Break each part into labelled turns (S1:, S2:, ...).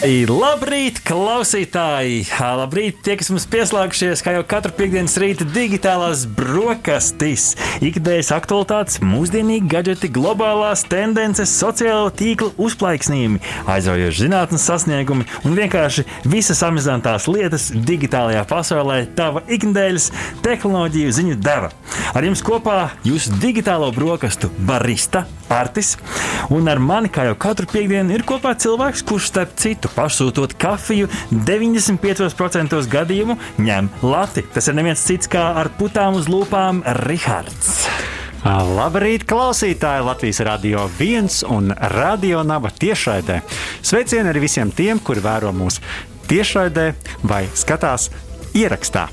S1: Labrīt, klausītāji! Labrīt, tie, kas mums pieslēgušies, kā jau katru piekdienas rīta digitālās brokastis. Ikdienas aktualitātes, mūsdienīgi gadgeti, globālās tendences, sociālo tīklu uzplaiksnījumi, aizraujoši zinātnes sasniegumi un vienkārši visas amizantās lietas digitālajā pasaulē tava ikdienas tehnoloģiju ziņu deva. Ar jums kopā jūsu digitālo brokastu barista Artis, un ar mani, kā jau katru piekdienu, ir kopā cilvēks, kurš starp citu pasūtot kafiju 95% gadījumu ņem lati. Tas ir neviens cits kā ar putām uz lūpām Rihards.
S2: Labrīt, klausītāji! Latvijas radio viens un radio naba tiešraidē. Sveicieni arī visiem tiem, kuri vēro mūsu tiešraidē vai skatās ierakstā.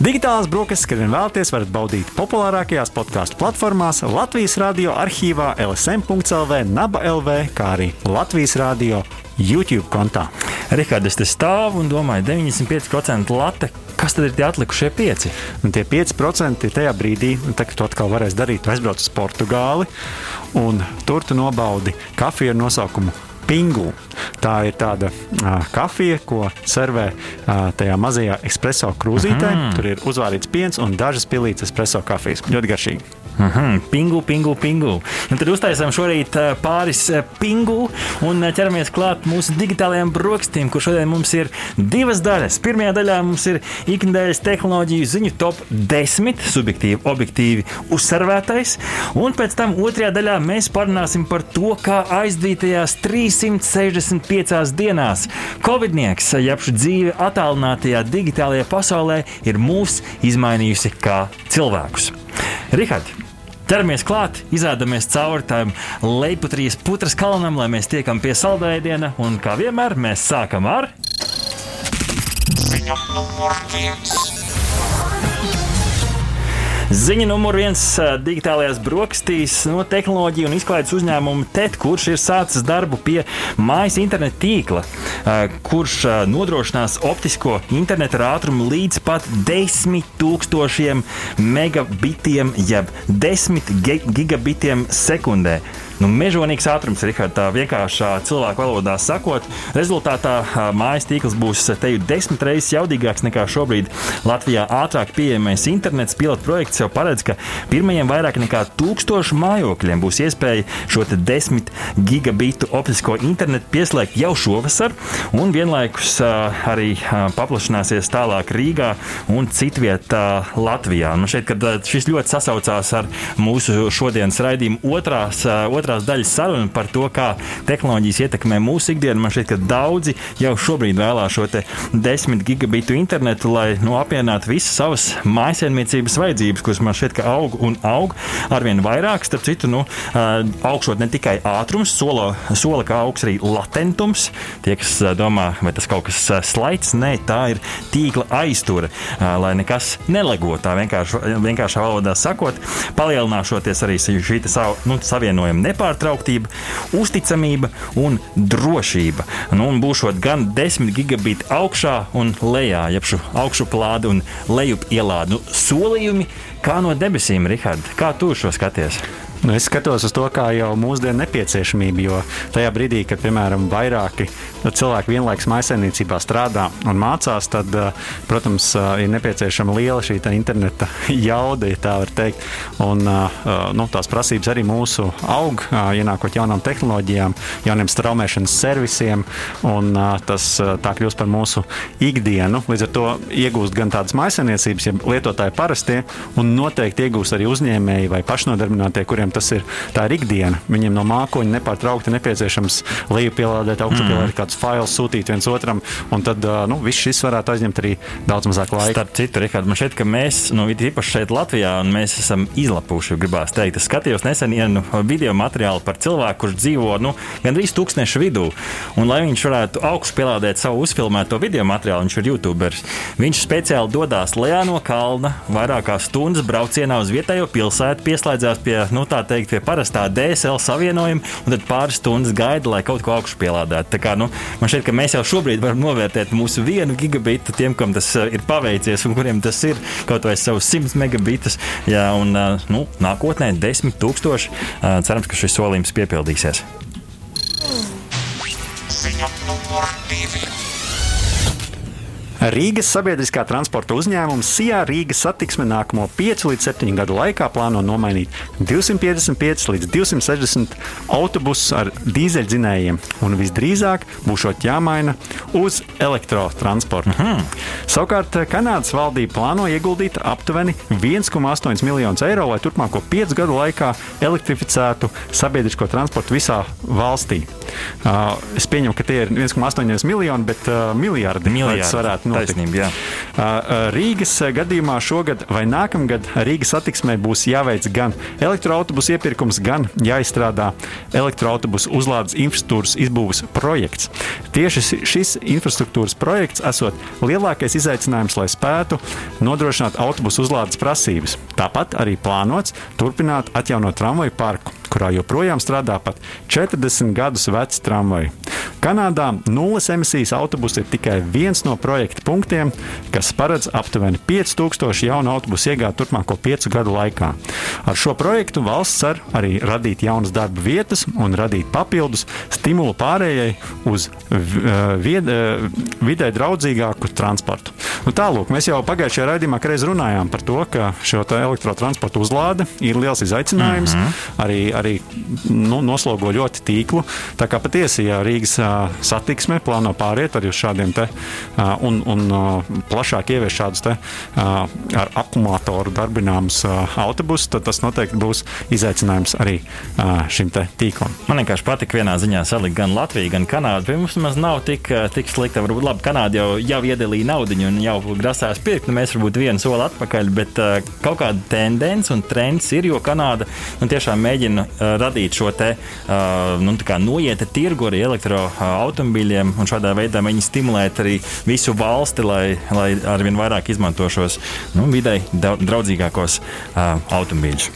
S2: Digitālās brokastis, kad vien vēlaties, varat baudīt populārākajās podkāstu platformās, Latvijas radio arhīvā, LSM.CLV, Naba LV, kā arī Latvijas radio YouTube kontā.
S1: Rihards, es te stāvu un domāju, 95% late. Kas tad ir tie atlikušie 5?
S2: Un tie 5% ir tajā brīdī, kad tu atkal varēsi darīt. Aizbrauc uz Portugāli un tur tu nobaudi kafiju ar nosaukumu Pingu. Tā ir tāda uh, kafija, ko servē uh, tajā mazajā espreso krūzītē. Mm. Tur ir uzvārīts piens un dažas pilītes espreso kafijas. Ļoti garšīgi.
S1: -hmm. Pingu, pingu, pingu. Un tad uztaisām šorīt pāris pingu un ķeramies klāt mūsu digitālajiem brokastīm, kur šodien mums ir divas daļas. Pirmajā daļā mums ir ikdienas tehnoloģiju ziņu top 10, subjektīvi, objektīvi uzsvervētais. Un pēc tam otrajā daļā mēs parunāsim par to, kā aizdītajās 365 dienās Covidnieks, jeb šī dzīve attālinātajā digitālajā pasaulē, ir mūs izmainījusi kā cilvēkus. Rihards! ķeramies klāt, izēdamies cauri tam lejuputrijas putras kalnam, lai mēs tiekam pie saldēdiena. Un kā vienmēr, mēs sākam ar. Ziņa numur viens. Ziņa numur viens - digitālajās brokastīs no tehnoloģiju un izklaides uzņēmuma TET, kurš ir sācis darbu pie mājas interneta tīkla, kurš nodrošinās optisko interneta ātrumu līdz pat 10 tūkstošiem megabitiem, jeb 10 gigabitiem sekundē. Nu, mežonīgs ātrums, Rihards, tā vienkāršā cilvēku valodā sakot. Rezultātā mājas tīkls būs te jau desmit reizes jaudīgāks nekā šobrīd Latvijā ātrāk pieejamais internets. Pilota projekts jau paredz, ka pirmajiem vairāk nekā tūkstošu mājokļiem būs iespēja šo desmit gigabitu optisko internetu pieslēgt jau šovasar, un vienlaikus arī paplašināsies tālāk Rīgā un citvietā Latvijā. Man šeit, šis ļoti sasaucās ar mūsu šodienas raidījumu otrās, otrās otrās daļas saruna par to, kā tehnoloģijas ietekmē mūsu ikdienu. Man šķiet, ka daudzi jau šobrīd vēlās šo 10 gigabitu internetu, lai nu, apvienotu visas savas mājsaimniecības vajadzības, kuras man šķiet, ka aug un aug arvien vairāk. Starp citu, nu, augšot ne tikai ātrums, sola, sola kā augs arī latentums. Tie, kas domā, vai tas kaut kas slaids, nē, tā ir tīkla aiztura, lai nekas nelego. Tā vienkārši, vienkāršā valodā sakot, palielināšoties arī šī savu, nu, savienojuma nepārtrauktība, uzticamība un drošība. Nu, un būšot gan 10 gigabiti augšā un lejā, jeb šo augšuplādi un lejup ielādi. Nu, solījumi kā no debesīm, Rihard, kā tu šo skaties?
S2: Nu, es skatos uz to kā jau mūsdienu nepieciešamību, jo tajā brīdī, kad piemēram vairāki cilvēki vienlaikus maisaimniecībā strādā un mācās, tad, eh, protams, eh, ir nepieciešama liela šī interneta jauda, ja tā var teikt. Un, eh, nu, tās prasības arī mūsu aug, ienākot jaunām tehnoloģijām, jauniem straumēšanas servisiem, un tas tā kļūst par mūsu ikdienu. Līdz ar to iegūst gan tādas maisaimniecības, ja lietotāji parastie, un noteikti iegūst arī uzņēmēji vai pašnodarbinātie, kuriem tas ir, ir ikdiena. Viņiem no mākoņa nepārtraukti nepieciešams lejupielādēt, augšupielādēt mm. Kādus failus, sūtīt viens otram, un tad nu, viss šis varētu aizņemt arī daudz mazāk laika.
S1: Starp citu, Rihard, man šķiet, ka mēs, nu, īpaši šeit Latvijā, un mēs esam izlapuši, gribās teikt. Es skatījos nesen vienu video materiālu par cilvēku, kurš dzīvo nu, gandrīz tūkstneša vidū, un lai viņš varētu augšupielādēt savu uzfilmēto video materiālu, viņš ir YouTuberis. Viņš speciāli dodas lejā no kalna, vairākās stundas braucienā uz vietējo pilsētu, pieslēdzās pie nu, tā teikt, pie parastā DSL savienojuma, un tad pāris stundas gaida, lai kaut ko augšu pielādētu. Tā kā, nu, man šķiet, ka mēs jau šobrīd varam novērtēt mūsu vienu gigabitu tiem, kam tas ir paveicies un kuriem tas ir kaut vai savus 100 megabitus. Jā, un nu, nākotnē 10 tūkstoši. Cerams, ka šis solījums piepildīsies. Ziņa numur divi.
S2: Rīgas sabiedriskā transporta uzņēmums Sijā Rīgas satiksme nākamo 5 līdz 7 gadu laikā plāno nomainīt 255 līdz 260 autobusus ar dīzeļdzinējiem, un visdrīzāk būs jāmaina uz elektrotransportu. Mm -hmm. Savukārt Kanādas valdība plāno ieguldīt aptuveni 1,8 miljonus eiro, lai turpmāko 5 gadu laikā elektrificētu sabiedrisko transportu visā valstī. Uh, es pieņemu, ka tie ir 1,8 miljoni, bet uh, miljardi.
S1: miljardi. varētu notikt. Taisnība,
S2: Rīgas gadījumā šogad vai nākamgad Rīgas satiksmē būs jāveic gan elektroautobusu iepirkums, gan jāizstrādā elektroautobusu uzlādes infrastruktūras izbūves projekts. Tieši šis infrastruktūras projekts esot lielākais izaicinājums, lai spētu nodrošināt autobusu uzlādes prasības. Tāpat arī plānots turpināt atjaunot tramvaju parku kurā joprojām strādā pat 40 gadus vecs tramvaji. Kanādā nulles emisijas autobusi ir tikai viens no projekta punktiem, kas paredz aptuveni 5000 jaunu autobusu iegādi turpmāko piecu gadu laikā. Ar šo projektu valsts cer arī radīt jaunas darba vietas un radīt papildus stimulu pārējai uz vied, vidē draudzīgāku transportu. Nu, tālūk, mēs jau pagājušajā raidījumā reiz runājām par to, ka šo elektrotransportu uzlāde ir liels izaicinājums. Mm -hmm. Arī arī nu, noslogo ļoti tīklu. Tā kā patiesi, ja Rīgas satiksme plāno pāriet arī uz šādiem te un, un plašāk ievies šādus te ar akumulātoru darbināmus autobusus, tad tas noteikti būs izaicinājums arī šim te tīklam.
S1: Man vienkārši patika vienā ziņā salikt gan Latviju, gan Kanādu. Mums nemaz nav tik, tik slikta. Varbūt labi, Kanāda jau, jau iedalīja naudu un jau grasās pirkt. Nu, mēs varbūt vienu soli atpakaļ, bet uh, kaut kāda tendence un trends ir, jo Kanāda nu, tiešām mēģina uh, radīt šo te uh, nu, noieta tirgu arī elektroautomobīļiem un šādā veidā viņi stimulēt arī visu valsti, lai, lai arvien vairāk izmanto šos nu, videi draudzīgākos uh, automobīļus.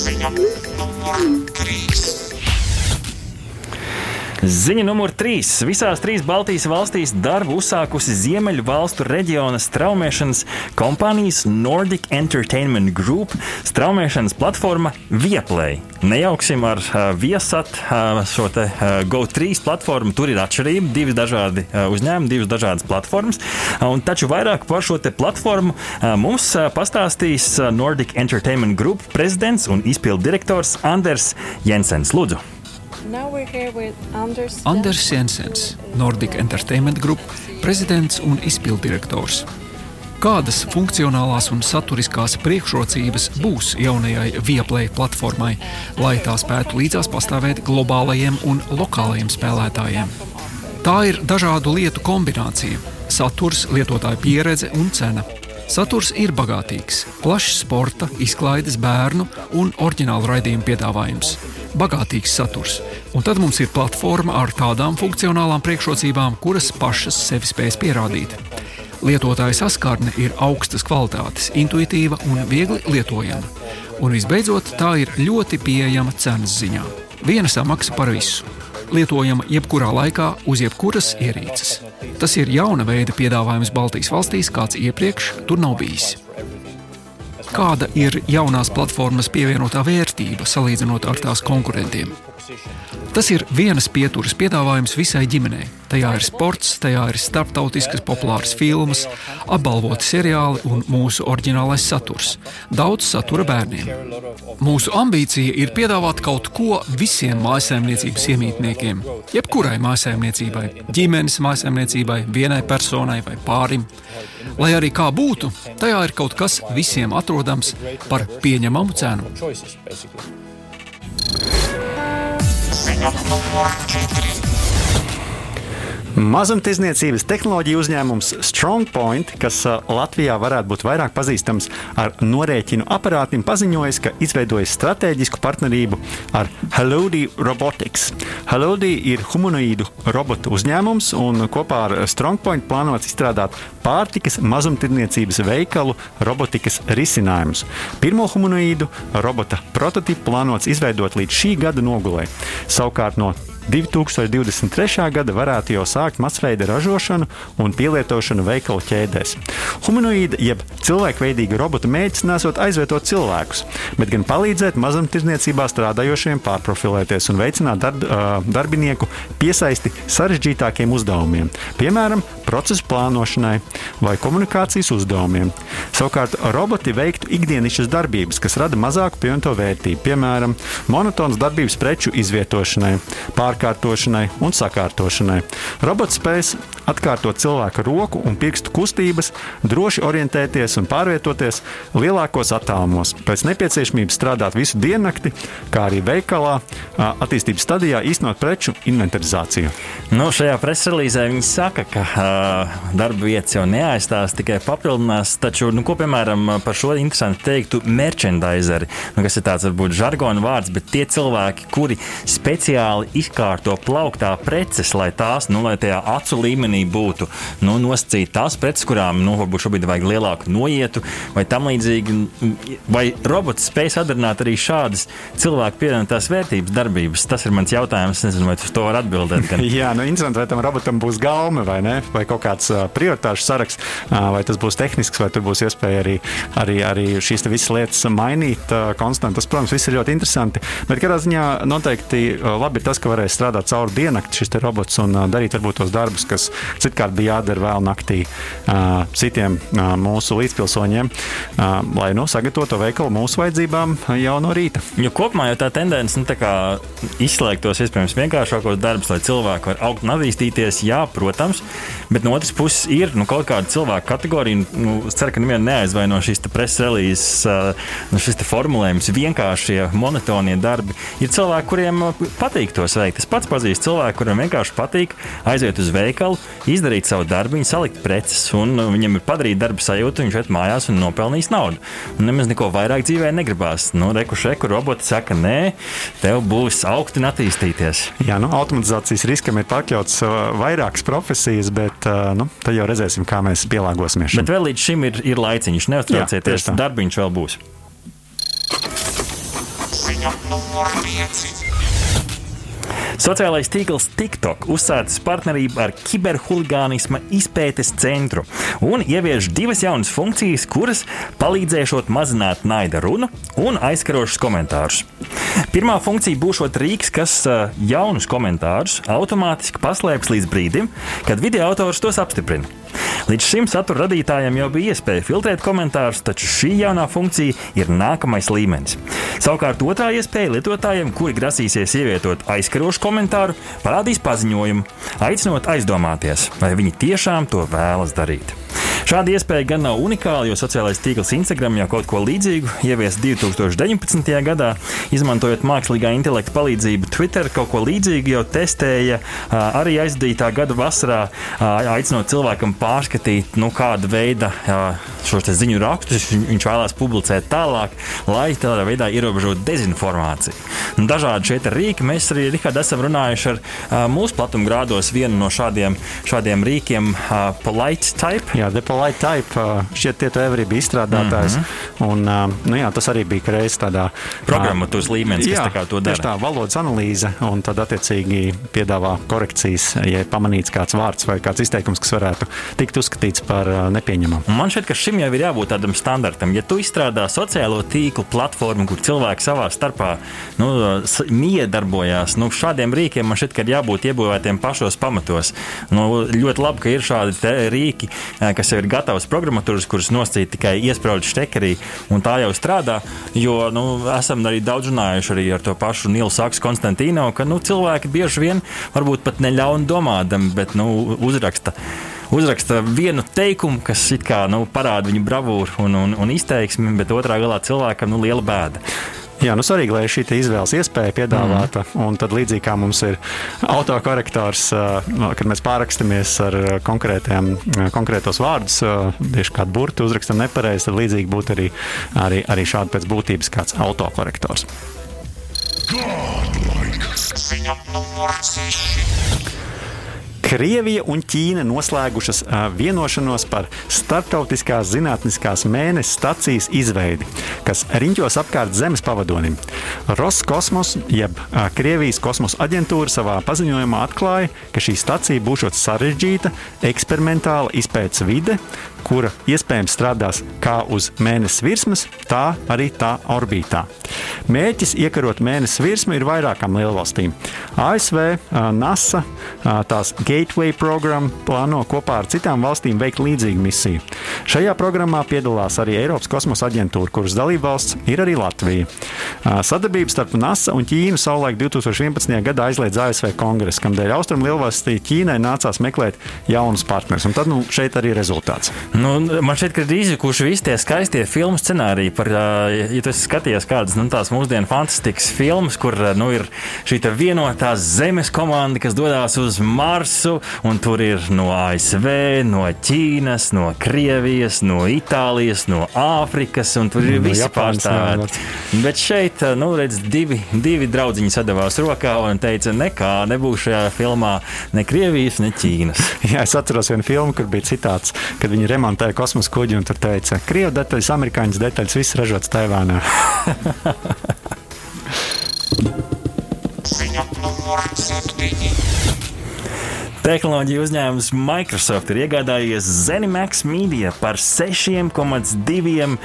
S1: Ziņa numur 3. Ziņa numur 3. Visās trīs Baltijas valstīs darbu uzsākusi Ziemeļu valstu reģiona straumēšanas kompānijas Nordic Entertainment Group straumēšanas platforma Vieplay. Nejauksim ar uh, Viesat uh, šo te uh, GO3 platformu. Tur ir atšķirība, divi dažādi uh, uzņēmumi, divas dažādas platformas. Uh, taču vairāk par šo platformu uh, mums uh, pastāstīs Nordic Entertainment Group prezidents un izpildu direktors Anders Jensens. Lūdzu!
S3: Anders, Jensens, Nordic Entertainment Group prezidents un izpildirektors. Kādas funkcionālās un saturiskās priekšrocības būs jaunajai Vieplay platformai, lai tā spētu līdzās pastāvēt globālajiem un lokālajiem spēlētājiem? Tā ir dažādu lietu kombinācija - saturs, lietotāja pieredze un cena. Saturs ir bagātīgs, plašs sporta, izklaides, bērnu un oriģinālu raidījumu piedāvājums bagātīgs saturs. Un tad mums ir platforma ar tādām funkcionālām priekšrocībām, kuras pašas sevi spēs pierādīt. Lietotāja saskarne ir augstas kvalitātes, intuitīva un viegli lietojama. Un visbeidzot, tā ir ļoti pieejama cenas ziņā. Viena samaksa par visu. Lietojama jebkurā laikā uz jebkuras ierīces. Tas ir jauna veida piedāvājums Baltijas valstīs, kāds iepriekš tur nav bijis. Kāda ir jaunās platformas pievienotā vērtība salīdzinot ar tās konkurentiem? Tas ir vienas pieturas piedāvājums visai ģimenei. Tajā ir sports, tajā ir starptautiskas populāras filmas, apbalvoti seriāli un mūsu oriģinālais saturs. Daudz satura bērniem. Mūsu ambīcija ir piedāvāt kaut ko visiem mājsaimniecības iemītniekiem, jebkurai mājsaimniecībai, ģimenes mājsaimniecībai, vienai personai vai pārim. Lai arī kā būtu, tajā ir kaut kas visiem atrodams par pieņemamu cenu. Ziņa numur 4.
S2: Mazumtirdzniecības tehnoloģiju uzņēmums StrongPoint, kas Latvijā varētu būt vairāk pazīstams ar norēķinu aparātiem, paziņojis, ka izveidojis strateģisku partnerību ar Halodi Robotics. Halodi ir humanoīdu robotu uzņēmums, un kopā ar StrongPoint plānots izstrādāt pārtikas mazumtirdzniecības veikalu robotikas risinājumus. Pirmo humanoīdu robota prototipu plānots izveidot līdz šī gada nogulē. Savukārt no 2023. gada varētu jau sākt masveida ražošanu un pielietošanu veikalu ķēdēs. Humanoīda jeb cilvēkveidīga robota mērķis nesot aizvietot cilvēkus, bet gan palīdzēt mazumtirdzniecībā strādājošiem pārprofilēties un veicināt darb, darbinieku piesaisti sarežģītākiem uzdevumiem, piemēram, procesu plānošanai vai komunikācijas uzdevumiem. Savukārt, roboti veiktu ikdienišķas darbības, kas rada mazāku pievienoto vērtību, piemēram, monotons darbības preču izvietošanai, pārkārtošanai un sakārtošanai. Robots spēs atkārtot cilvēka roku un pirkstu kustības, droši orientēties un pārvietoties lielākos attālumos, pēc nepieciešamības strādāt visu diennakti, kā arī veikalā, attīstības stadijā īstenot preču inventarizāciju.
S1: Nu, šajā presrelīzē viņi saka, ka uh, darba vietas jau neaizstās, tikai papildinās. Taču, nu, ko piemēram par šo interesanti teiktu merchandiseri, nu, kas ir tāds varbūt žargona vārds, bet tie cilvēki, kuri speciāli izkārto plauktā preces, lai tās, nu, lai tajā acu līmenī būtu nu, nosacīti tās preces, kurām, nu, varbūt šobrīd vajag lielāku noietu vai tam līdzīgi. Vai robots spēj sadarīt arī šādas cilvēku pievienotās vērtības darbības? Tas ir mans jautājums. Es nezinu, vai tu to vari atbildēt. Gan.
S2: Jā, nu, interesanti, vai tam robotam būs galma vai ne, vai kaut kāds uh, prioritāšu saraksts, uh, vai tas būs tehnisks, vai tur būs iespēja arī, arī, arī šīs visas lietas mainīt uh, konstanti. Tas, protams, viss ir ļoti interesanti. Bet kādā ziņā noteikti labi ir tas, ka varēs strādāt cauri diennakti šis robots un darīt varbūt tos darbus, kas citkārt bija jādara vēl naktī citiem mūsu līdzpilsoņiem, lai nu, sagatavotu veikalu mūsu vajadzībām jau no rīta.
S1: Jo kopumā jau tā tendence nu, tā izslēgt tos iespējams vienkāršākos darbus, lai cilvēki var augt un attīstīties, jā, protams, bet no otras puses ir nu, kaut kāda cilvēka kategorija, nu, es ceru, ka nevienu neaizvaino šīs preses relīzes, nu, šis formulējums, vienkāršie, monotonie darbi. Ir cilvēki, kuriem patīk tos veikt. Es pats pazīstu cilvēku, kuriem vienkārši patīk aiziet uz veikalu, izdarīt savu darbu, salikt preces, un viņam ir padarīta darba sajūta, viņš iet mājās un nopelnīs naudu. Un nemaz neko vairāk dzīvē negribās. Nu, reku šeku roboti saka, nē, tev būs augt un attīstīties.
S2: Jā, nu, automatizācijas riskam ir pakļauts uh, vairākas profesijas, bet uh, nu, tad jau redzēsim, kā mēs pielāgosimies.
S1: Šim. Bet vēl līdz šim ir, ir laiciņš, neuztraucieties, darbiņš vēl būs. Ziņa numur 5. Sociālais tīkls TikTok uzsācis partnerību ar kiberhuligānisma izpētes centru un ievieš divas jaunas funkcijas, kuras palīdzēšot mazināt naida runu un aizskarošus komentārus. Pirmā funkcija būs rīks, kas jaunus komentārus automātiski paslēps līdz brīdim, kad video autors tos apstiprina. Līdz šim satura radītājiem jau bija iespēja filtrēt komentārus, taču šī jaunā funkcija ir nākamais līmenis. Savukārt otrā iespēja lietotājiem, kuri grasīsies ievietot aizskarošu komentāru, parādīs paziņojumu, aicinot aizdomāties, vai viņi tiešām to vēlas darīt. Šāda iespēja gan nav unikāla, jo sociālais tīkls Instagram jau kaut ko līdzīgu ievies 2019. gadā, izmantojot mākslīgā intelekta palīdzību. Twitter kaut ko līdzīgu jau testēja arī aizdītā gada vasarā, aicinot cilvēkam pārskatīt, nu, kāda veida šos ziņu rakstus viņš vēlās publicēt tālāk, lai tādā veidā ierobežotu dezinformāciju. Nu, dažādi šeit ir rīki. Mēs arī Rihard, esam runājuši ar mūsu platumgrādos vienu no šādiem, šādiem rīkiem, Polite Type.
S2: Jā, Light Type šķiet, tie Every bija izstrādātājs. Mm -hmm. un, nu, jā, tas arī bija reiz tādā
S1: programmatūras līmenis, jā, kas to dara.
S2: Tieši tā, valodas analīze un tad attiecīgi piedāvā korekcijas, ja pamanīts kāds vārds vai kāds izteikums, kas varētu tikt uzskatīts par nepieņemamu.
S1: Man šķiet, ka šim jau ir jābūt tādam standartam. Ja tu izstrādā sociālo tīklu platformu, kur cilvēki savā starpā nu, miedarbojās, nu, šādiem rīkiem man šķiet, ka ir jābūt iebūvētiem pašos pamatos. Nu, ļoti labi, ka ir šādi rīki, kas jau ir gatavas programmatūras, kuras nosacīt tikai iesprāģi štekerī, un tā jau strādā. Jo nu, esam arī daudz runājuši arī ar to pašu Nilu Saksu Konstantīnu, ka nu, cilvēki bieži vien varbūt pat neļaun domādam, bet nu, uzraksta uzraksta vienu teikumu, kas kā, nu, parāda viņa bravūru un, un, un izteiksmi, bet otrā galā cilvēkam nu, liela bēda.
S2: Jā, nu svarīgi, lai šī izvēles iespēja piedāvāta. Mm. Un tad līdzīgi kā mums ir autokorektors, kad mēs pārakstamies ar konkrētos vārdus, tieši kādu burtu uzrakstam nepareizi, tad līdzīgi būtu arī, arī, arī šādi pēc būtības kāds autokorektors. Godlike. Krievija un Ķīna noslēgušas vienošanos par starptautiskās zinātniskās mēnesis stacijas izveidi, kas riņķos apkārt Zemes pavadonim. Roskosmos, jeb Krievijas kosmosa aģentūra, savā paziņojumā atklāja, ka šī stacija būs sarežģīta, eksperimentāla izpētes vide, kura iespējams strādās kā uz mēnesis virsmas, tā arī tā orbītā. Mērķis iekarot mēnesis virsmu ir vairākām lielvalstīm. ASV, NASA, tās Gateway programma plāno kopā ar citām valstīm veikt līdzīgu misiju. Šajā programmā piedalās arī Eiropas kosmosa aģentūra, kuras dalībvalsts ir arī Latvija. Sadarbība starp NASA un Ķīnu savulaik 2011. gadā aizliedz ASV kongresa, kam dēļ Austrum lielvalstī Ķīnai nācās meklēt jaunus partnerus. Un tad nu, šeit arī rezultāts.
S1: Nu, man šķiet, ka ir izjukuši visi tie skaistie filmu scenāriji par, ja tu skaties kādas nu, tās mūsdienu fantastikas filmas, kur nu, ir šī vienotā zemes komanda, kas dodas uz Marsu, un tur ir no ASV, no Ķīnas, no Krievijas, no Itālijas, no Āfrikas, un tur ir no visi pārstāvēti. Bet šeit, nu, redz, divi, divi draugiņi sadavās rokā un teica, nekā nebūs šajā filmā ne Krievijas, ne Ķīnas.
S2: Jā, es atceros vienu filmu, kur bija citāts, kad viņi remontēja kosmosa kuģi un tur teica, ka krievu detaļas, amerikāņu detaļas, viss ražots Taivānā. Ziņa numur
S1: 7. Tehnoloģija uzņēmums Microsoft ir iegādājies Zenimax Media par 6,2 eh,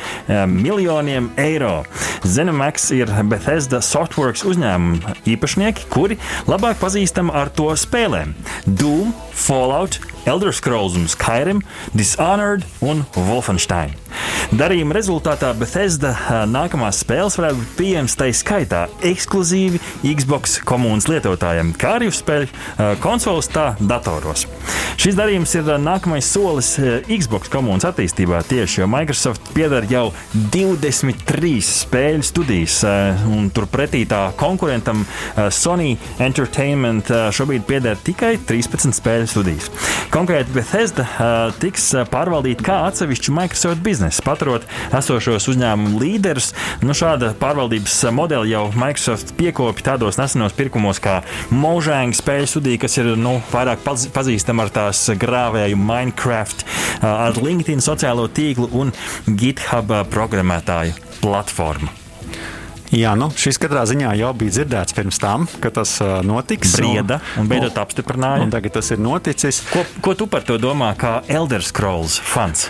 S1: miljoniem eiro. Zenimax ir Bethesda Softworks uzņēmuma īpašnieki, kuri labāk pazīstami ar to spēlēm Doom, Fallout, Elder Scrolls un Skyrim, Dishonored un Wolfenstein. Darījuma rezultātā Bethesda nākamās spēles varētu būt pieejamas tai skaitā ekskluzīvi Xbox komunas lietotājiem, kā arī uz spēļu konsoles, tā datoros. Šis darījums ir nākamais solis Xbox komunas attīstībā tieši, jo Microsoft pieder jau 23 spēļu studijas, un turpretī tā konkurentam Sony Entertainment šobrīd pieder tikai 13 spēļu studijas. Konkrēti Bethesda tiks pārvaldīta kā atsevišķa Microsoft biznesa paturot esošos uzņēmumu līderus. Nu, šāda pārvaldības modeli jau Microsoft piekopja tādos nesenos pirkumos kā Mojang spēļu studija, kas ir nu, vairāk pazīstama ar tās grāvēju Minecraft, ar LinkedIn sociālo tīklu un GitHub programmētāju platformu.
S2: Jā, nu, šis katrā ziņā jau bija dzirdēts pirms tam, ka tas uh, notiks.
S1: Brieda un beidzot apstiprināja.
S2: Un tagad tas ir noticis.
S1: Ko, ko tu par to domā, kā Elder Scrolls fans?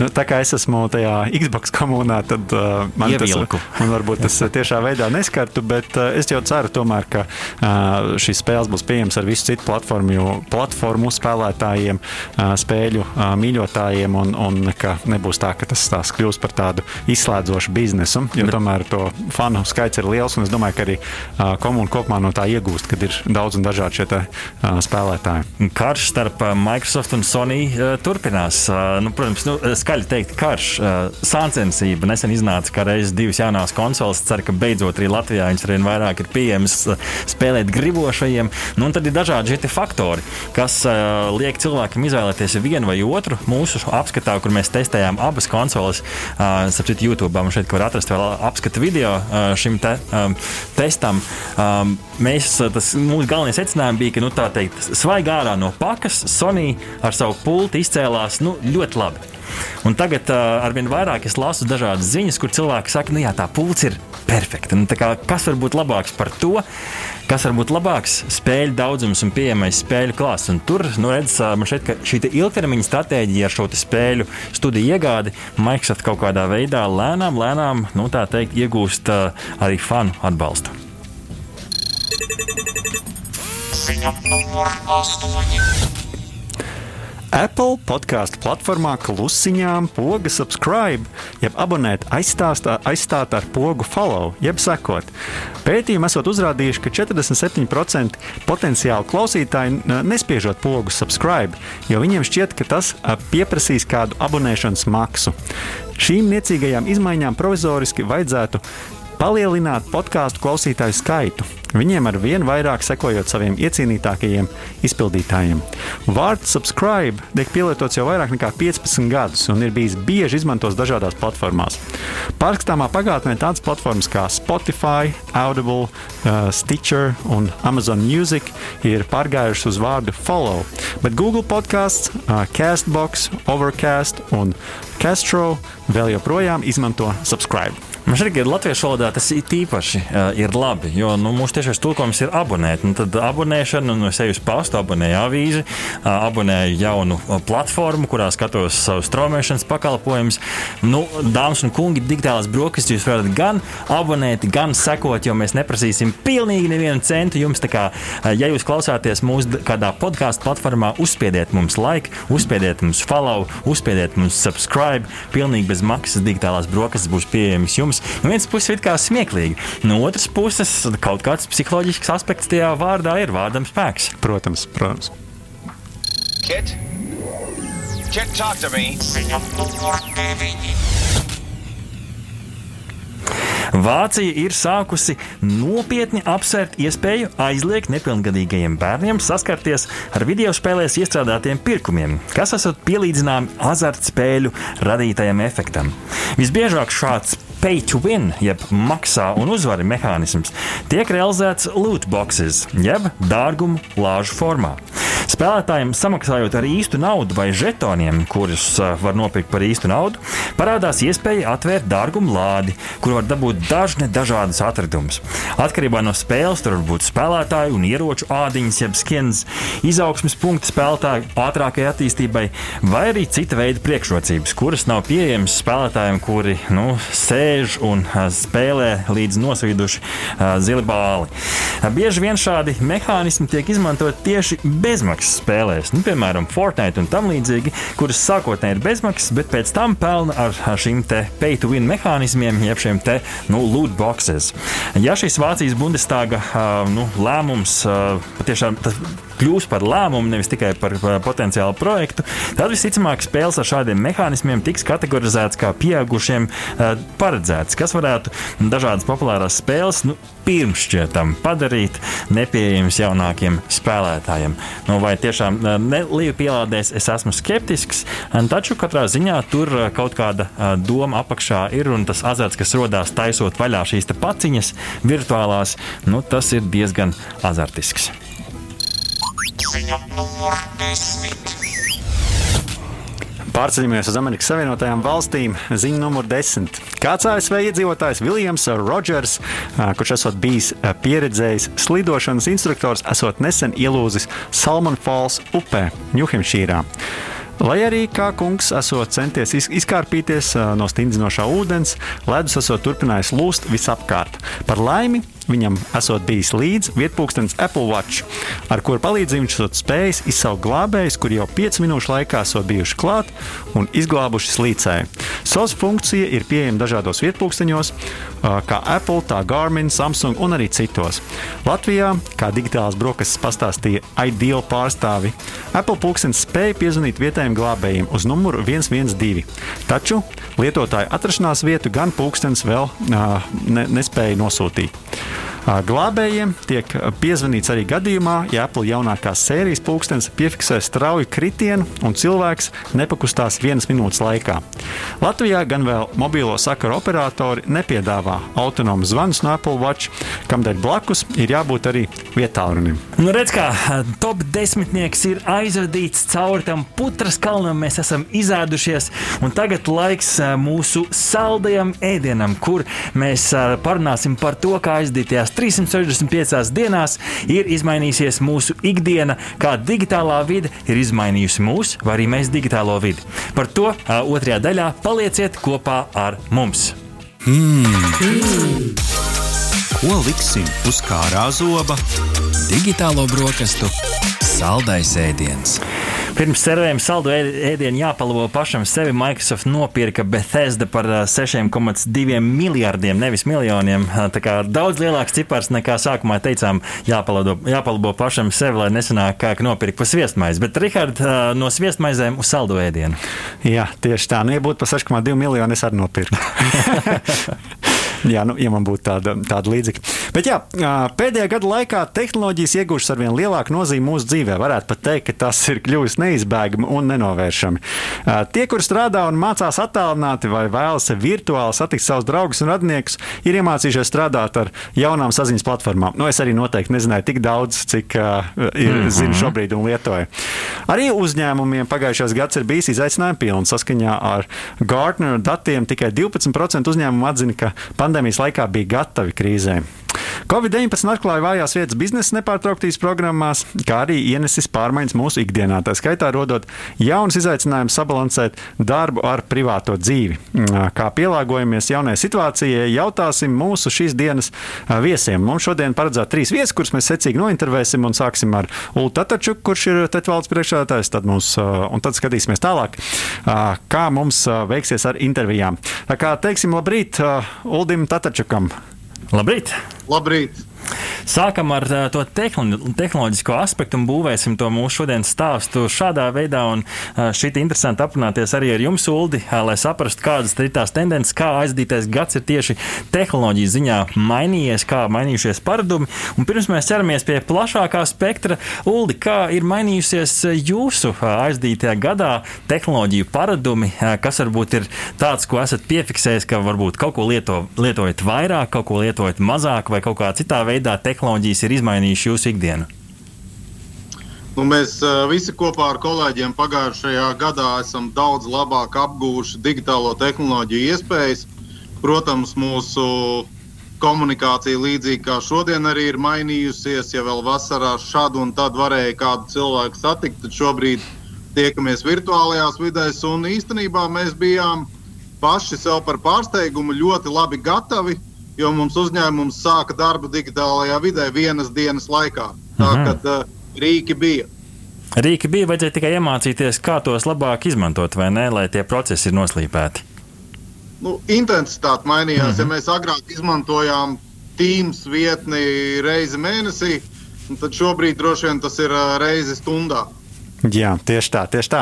S2: Nu, tā kā es esmu tajā Xbox komunā, tad uh, man
S1: Ievilku.
S2: tas, man varbūt tas tiešā veidā neskartu, bet uh, es jau ceru tomēr, ka uh, šīs spēles būs pieejamas ar visu citu platformu, platformu spēlētājiem, uh, spēļu uh, mīļotājiem, un, un ka nebūs tā, ka tas tās kļūs par tādu izslēdzošu biznesu, jo tomēr to fanu fanu skaits ir liels, un es domāju, ka arī uh, komūna kopumā no tā iegūst, kad ir daudz un dažādi šie te, uh, spēlētāji.
S1: Karš starp Microsoft un Sony uh, turpinās. Uh, nu, protams, nu, skaļi teikt, karš, uh, sāncensība. Nesen iznāca, ka reizes divas jaunās konsoles. Ceru, ka beidzot arī Latvijā viņas arvien vairāk ir pieejamas uh, spēlēt gribošajiem. Nu, un tad ir dažādi šie faktori, kas uh, liek cilvēkam izvēlēties vienu vai otru. Mūsu apskatā, kur mēs testējām abas konsoles, uh, sapratu, YouTube. Man šeit var atrast vēl apskatu video. Uh, šim te, um, testam, um, mēs, tas mūsu galvenais secinājums bija, ka nu, teikt, svaigā ārā no pakas Sony ar savu pulti izcēlās nu, ļoti labi. Un tagad uh, arvien vairāk es lasu dažādas ziņas, kur cilvēki saka, ka nu, tā pults ir perfekta. Nu, kā, kas var būt labāks par to? Kas var būt labāks? Spēļu daudzums un pieejamais spēļu klāsts. Un tur nu, redz, man šķiet, ka šī ilgtermiņa stratēģija ar šo spēļu studiju iegādi Microsoft kaut kādā veidā lēnām, lēnām nu, teikt, iegūst uh, arī fanu atbalstu. Ziņa numur 8.
S2: Apple podkāstu platformā klusiņām poga subscribe, jeb abonēt aizstāstā, aizstāt ar pogu follow, jeb sekot. Pētījumi esot uzrādījuši, ka 47% potenciāli klausītāji nespiežot pogu subscribe, jo viņiem šķiet, ka tas pieprasīs kādu abonēšanas maksu. Šīm niecīgajām izmaiņām provizoriski vajadzētu palielināt podkāstu klausītāju skaitu. Viņiem ar vien vairāk sekojot saviem iecienītākajiem izpildītājiem. Vārds subscribe tiek pielietots jau vairāk nekā 15 gadus un ir bijis bieži izmantots dažādās platformās. Pārskatāmā pagātnē tādas platformas kā Spotify, Audible, uh, Stitcher un Amazon Music ir pārgājušas uz vārdu follow, bet Google podkāsts, uh, Castbox, Overcast un Castro vēl joprojām izmanto subscribe.
S1: Man šķiet, ka latviešu valodā tas ir īpaši uh, ir labi, jo nu, mūsu tiešais tulkojums ir abonēt. Nu, tad abonēšana, nu, es eju uz pastu, abonēju avīzi, uh, abonēju jaunu platformu, kurā skatos savus straumēšanas pakalpojumus. Nu, dāmas un kungi, digitālās brokastis jūs varat gan abonēt, gan sekot, jo mēs neprasīsim pilnīgi nevienu centu jums. Kā, uh, ja jūs klausāties mūsu kādā podkāstu platformā, uzspiediet mums like, uzspiediet mums follow, uzspiediet mums subscribe. Pilnīgi bez maksas digitālās brokastis būs pieejamas jums jums. No vienas puses, ir kā smieklīgi, no otras puses, kaut kāds psiholoģisks aspekts tajā vārdā ir vārdam spēks.
S2: Protams, protams.
S4: Kit? Kit, talk to me.
S1: Vācija ir sākusi nopietni apsvērt iespēju aizliegt nepilngadīgajiem bērniem saskarties ar video spēlēs iestrādātiem pirkumiem, kas esat pielīdzināmi azartspēļu radītajam efektam. Visbiežāk šāds pay to win, jeb maksā un uzvari mehānisms, tiek realizēts loot boxes, jeb dārgumu lāžu formā. Spēlētājiem samaksājot ar īstu naudu vai žetoniem, kurus uh, var nopirkt par īstu naudu, parādās iespēja atvērt dārgumu lādi, kur var dabūt dažne dažādas atradumus. Atkarībā no spēles tur var būt spēlētāju un ieroču ādiņas, jeb skins, izaugsmes punkti spēlētāju ātrākajai attīstībai, vai arī cita veida priekšrocības, kuras nav pieejamas spēlētājiem, kuri nu, sēž un uh, spēlē līdz nosvīduši zili bāli. Bieži vien šādi mehānismi tiek izmantot tieši bezmaksas spēlēs, nu, piemēram, Fortnite un tam līdzīgi, kuras sākotnēji ir bezmaksas, bet pēc tam pelna ar šīm pay-to-win mehānismiem, jeb šiem te nu, loot boxes. Ja šis Vācijas Bundestāga nu, lēmums patiešām kļūs par lēmumu, nevis tikai par potenciālu projektu, tad visticamāk spēles ar šādiem mehānismiem tiks kategorizētas kā pieaugušiem paredzētas, kas varētu dažādas populārās spēles nu, pirmšķietam padarīt nepieejamas jaunākiem spēlētājiem. Nu, vai tiešām Līja pielādēs, es esmu skeptisks, taču katrā ziņā tur kaut kāda doma apakšā ir un tas azarts, kas rodās taisot vaļā šīs paciņas virtuālās, nu, tas ir diezgan azartisks. Ziņa numur
S2: desmit. Pārceļamies uz Amerikas Savienotajām valstīm. Ziņa numur desmit. Kāds ASV iedzīvotājs Viljams Rodžers, kurš esot bijis pieredzējis slidošanas instruktors, esot nesen ielūzis Salmon Falls upē, Ņūhempšīrā. Lai arī kā kungs esot centies izkārpīties no stingzinošā ūdens, ledus esot turpinājis lūst visapkārt. Par laimi viņam esot bijis līdzi vietpūkstens Apple Watch, ar kuru palīdzību viņš esot spējis izsaukt glābējus, kuri jau 5 minūšu laikā esot bijuši klāt un izglābuši slīcēju. SOS funkcija ir pieejama dažādos vietpūksteņos, kā Apple, tā Garmin, Samsung un arī citos. Latvijā, kā digitālās brokastis pastāstīja Ideal pārstāvi, Apple pulkstenis spēja piezvanīt vietējiem glābējiem uz numuru 112, taču lietotāja atrašanās vietu gan pulkstenis vēl uh, ne, nespēja nosūtīt. Glābējiem tiek piezvanīts arī gadījumā, ja Apple jaunākās sērijas pulkstenis piefiksē strauju kritienu un cilvēks nepakustās vienas minūtes laikā. Latvijā gan vēl mobilo sakaru operatori nepiedāvā autonomu zvanus no Apple Watch, kamdēļ blakus ir jābūt arī vietālunim.
S1: Nu, redz, kā top desmitnieks ir aizvadīts cauri tam putras kalnam, mēs esam izēdušies, un tagad laiks mūsu saldajam ēdienam, kur mēs parunāsim par to, kā aizdītajās 365 dienās ir izmainījusies mūsu ikdiena, kā digitālā vide ir izmainījusi mūs, vai arī mēs digitālo vidi. Par to otrajā daļā palieciet kopā ar mums.
S5: Hmm. Mm. Ko liksim uz kārā zoba? Digitālo brokastu saldais ēdiens.
S1: Pirms servējuma saldu ēdienu jāpalabo pašam sevi. Microsoft nopirka Bethesda par 6,2 miljardiem, nevis miljoniem. Tā kā daudz lielāks cipars nekā sākumā teicām, jāpalabo, jāpalabo pašam sevi, lai nesanāk kā nopirkt pa sviestmaizi. Bet, Rihard, no sviestmaizēm uz saldu ēdienu.
S2: Jā, tieši tā. Nu, ja būtu pa 6,2 miljonu, es arī nopirku. Jā, nu, ja man būtu tāda, tāda līdzīga. Bet jā, pēdējā gada laikā tehnoloģijas ieguvušas ar vien lielāku nozīmi mūsu dzīvē. Varētu pat teikt, ka tas ir kļuvis neizbēgami un nenovēršami. Tie, kur strādā un mācās attālināti vai vēlas virtuāli satikt savus draugus un radniekus, ir iemācījušies strādāt ar jaunām saziņas platformām. Nu, es arī noteikti nezināju tik daudz, cik uh, ir, mm -hmm. zinu šobrīd un lietoju. Arī uzņēmumiem pagājušais gads ir bijis izaicinājums pilns. Saskaņā ar Gartner datiem tikai 12% uzņēmumu atzina, ka pandēmijas laikā bija gatavi krīzē. Covid-19 atklāja vājās vietas biznesa nepārtrauktības programmās, kā arī ienesis pārmaiņas mūsu ikdienā. Tā skaitā rodot jaunus izaicinājumus sabalansēt darbu ar privāto dzīvi. Kā pielāgojamies jaunajai situācijai, jautāsim mūsu šīs dienas viesiem. Mums šodien paredzēta trīs viesis, kurus mēs secīgi nointervēsim un sāksim ar Ulu Tataču, kurš ir Tetvaldes priekšsēdētājs, tad mums, un tad skatīsimies tālāk, kā mums veiksies ar intervijām. Tā kā teiksim labrīt Uldim Tatačukam.
S1: Labrīt!
S6: Labrīt!
S1: Sākam ar uh, to tehnoloģisko aspektu un būvēsim to mūsu šodienas stāstu šādā veidā. Uh, šī ir interesanti aprunāties arī ar jums, Uldi, uh, lai saprastu, kādas ir tās tendences, kā aizdītais gads ir tieši tehnoloģiju ziņā mainījies, kā mainījušies paradumi. Un pirms mēs ķeramies pie plašākā spektra, Uldi, kā ir mainījusies jūsu aizdītajā gadā tehnoloģiju paradumi, kas varbūt ir tāds, ko esat piefiksējis, ka varbūt kaut ko lieto, lietojat vairāk, kaut ko lietojat mazāk vai kaut kā citā veidā tehnoloģijas ir izmainījušas jūsu ikdienu?
S6: Nu, mēs visi kopā ar kolēģiem pagājušajā gadā esam daudz labāk apguvuši digitālo tehnoloģiju iespējas. Protams, mūsu komunikācija līdzīgi kā šodien arī ir mainījusies. Ja vēl vasarā šādu un tad varēja kādu cilvēku satikt, tad šobrīd tiekamies virtuālajās vidēs. Un īstenībā mēs bijām paši sev par pārsteigumu ļoti labi gatavi jo mums uzņēmums sāka darbu digitālajā vidē vienas dienas laikā. Tā mhm. kā uh, rīki bija.
S1: Rīki bija, vajadzēja tikai iemācīties, kā tos labāk izmantot, vai ne, lai tie procesi ir noslīpēti.
S6: Nu, intensitāte mainījās. Mm -hmm. Ja mēs agrāk izmantojām Teams vietni reizi mēnesī, tad šobrīd droši vien tas ir reizi stundā.
S2: Jā, tieši tā, tieši tā.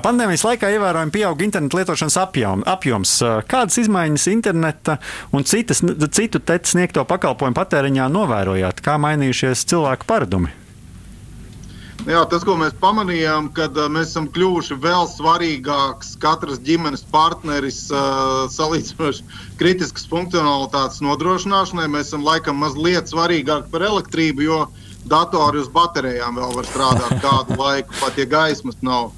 S2: Pandēmijas laikā ievērojami pieauga interneta lietošanas apjom, apjoms. Kādas izmaiņas interneta un citas, citu teicu sniegto pakalpojumu patēriņā novērojāt? Kā mainījušies cilvēku paradumi?
S6: Jā, tas, ko mēs pamanījām, kad mēs esam kļuvuši vēl svarīgāks katras ģimenes partneris salīdzinoši kritiskas funkcionalitātes nodrošināšanai. Mēs esam laikam mazliet svarīgāki par elektrību, jo datori uz baterijām vēl var strādāt kādu laiku, pat ja gaismas nav.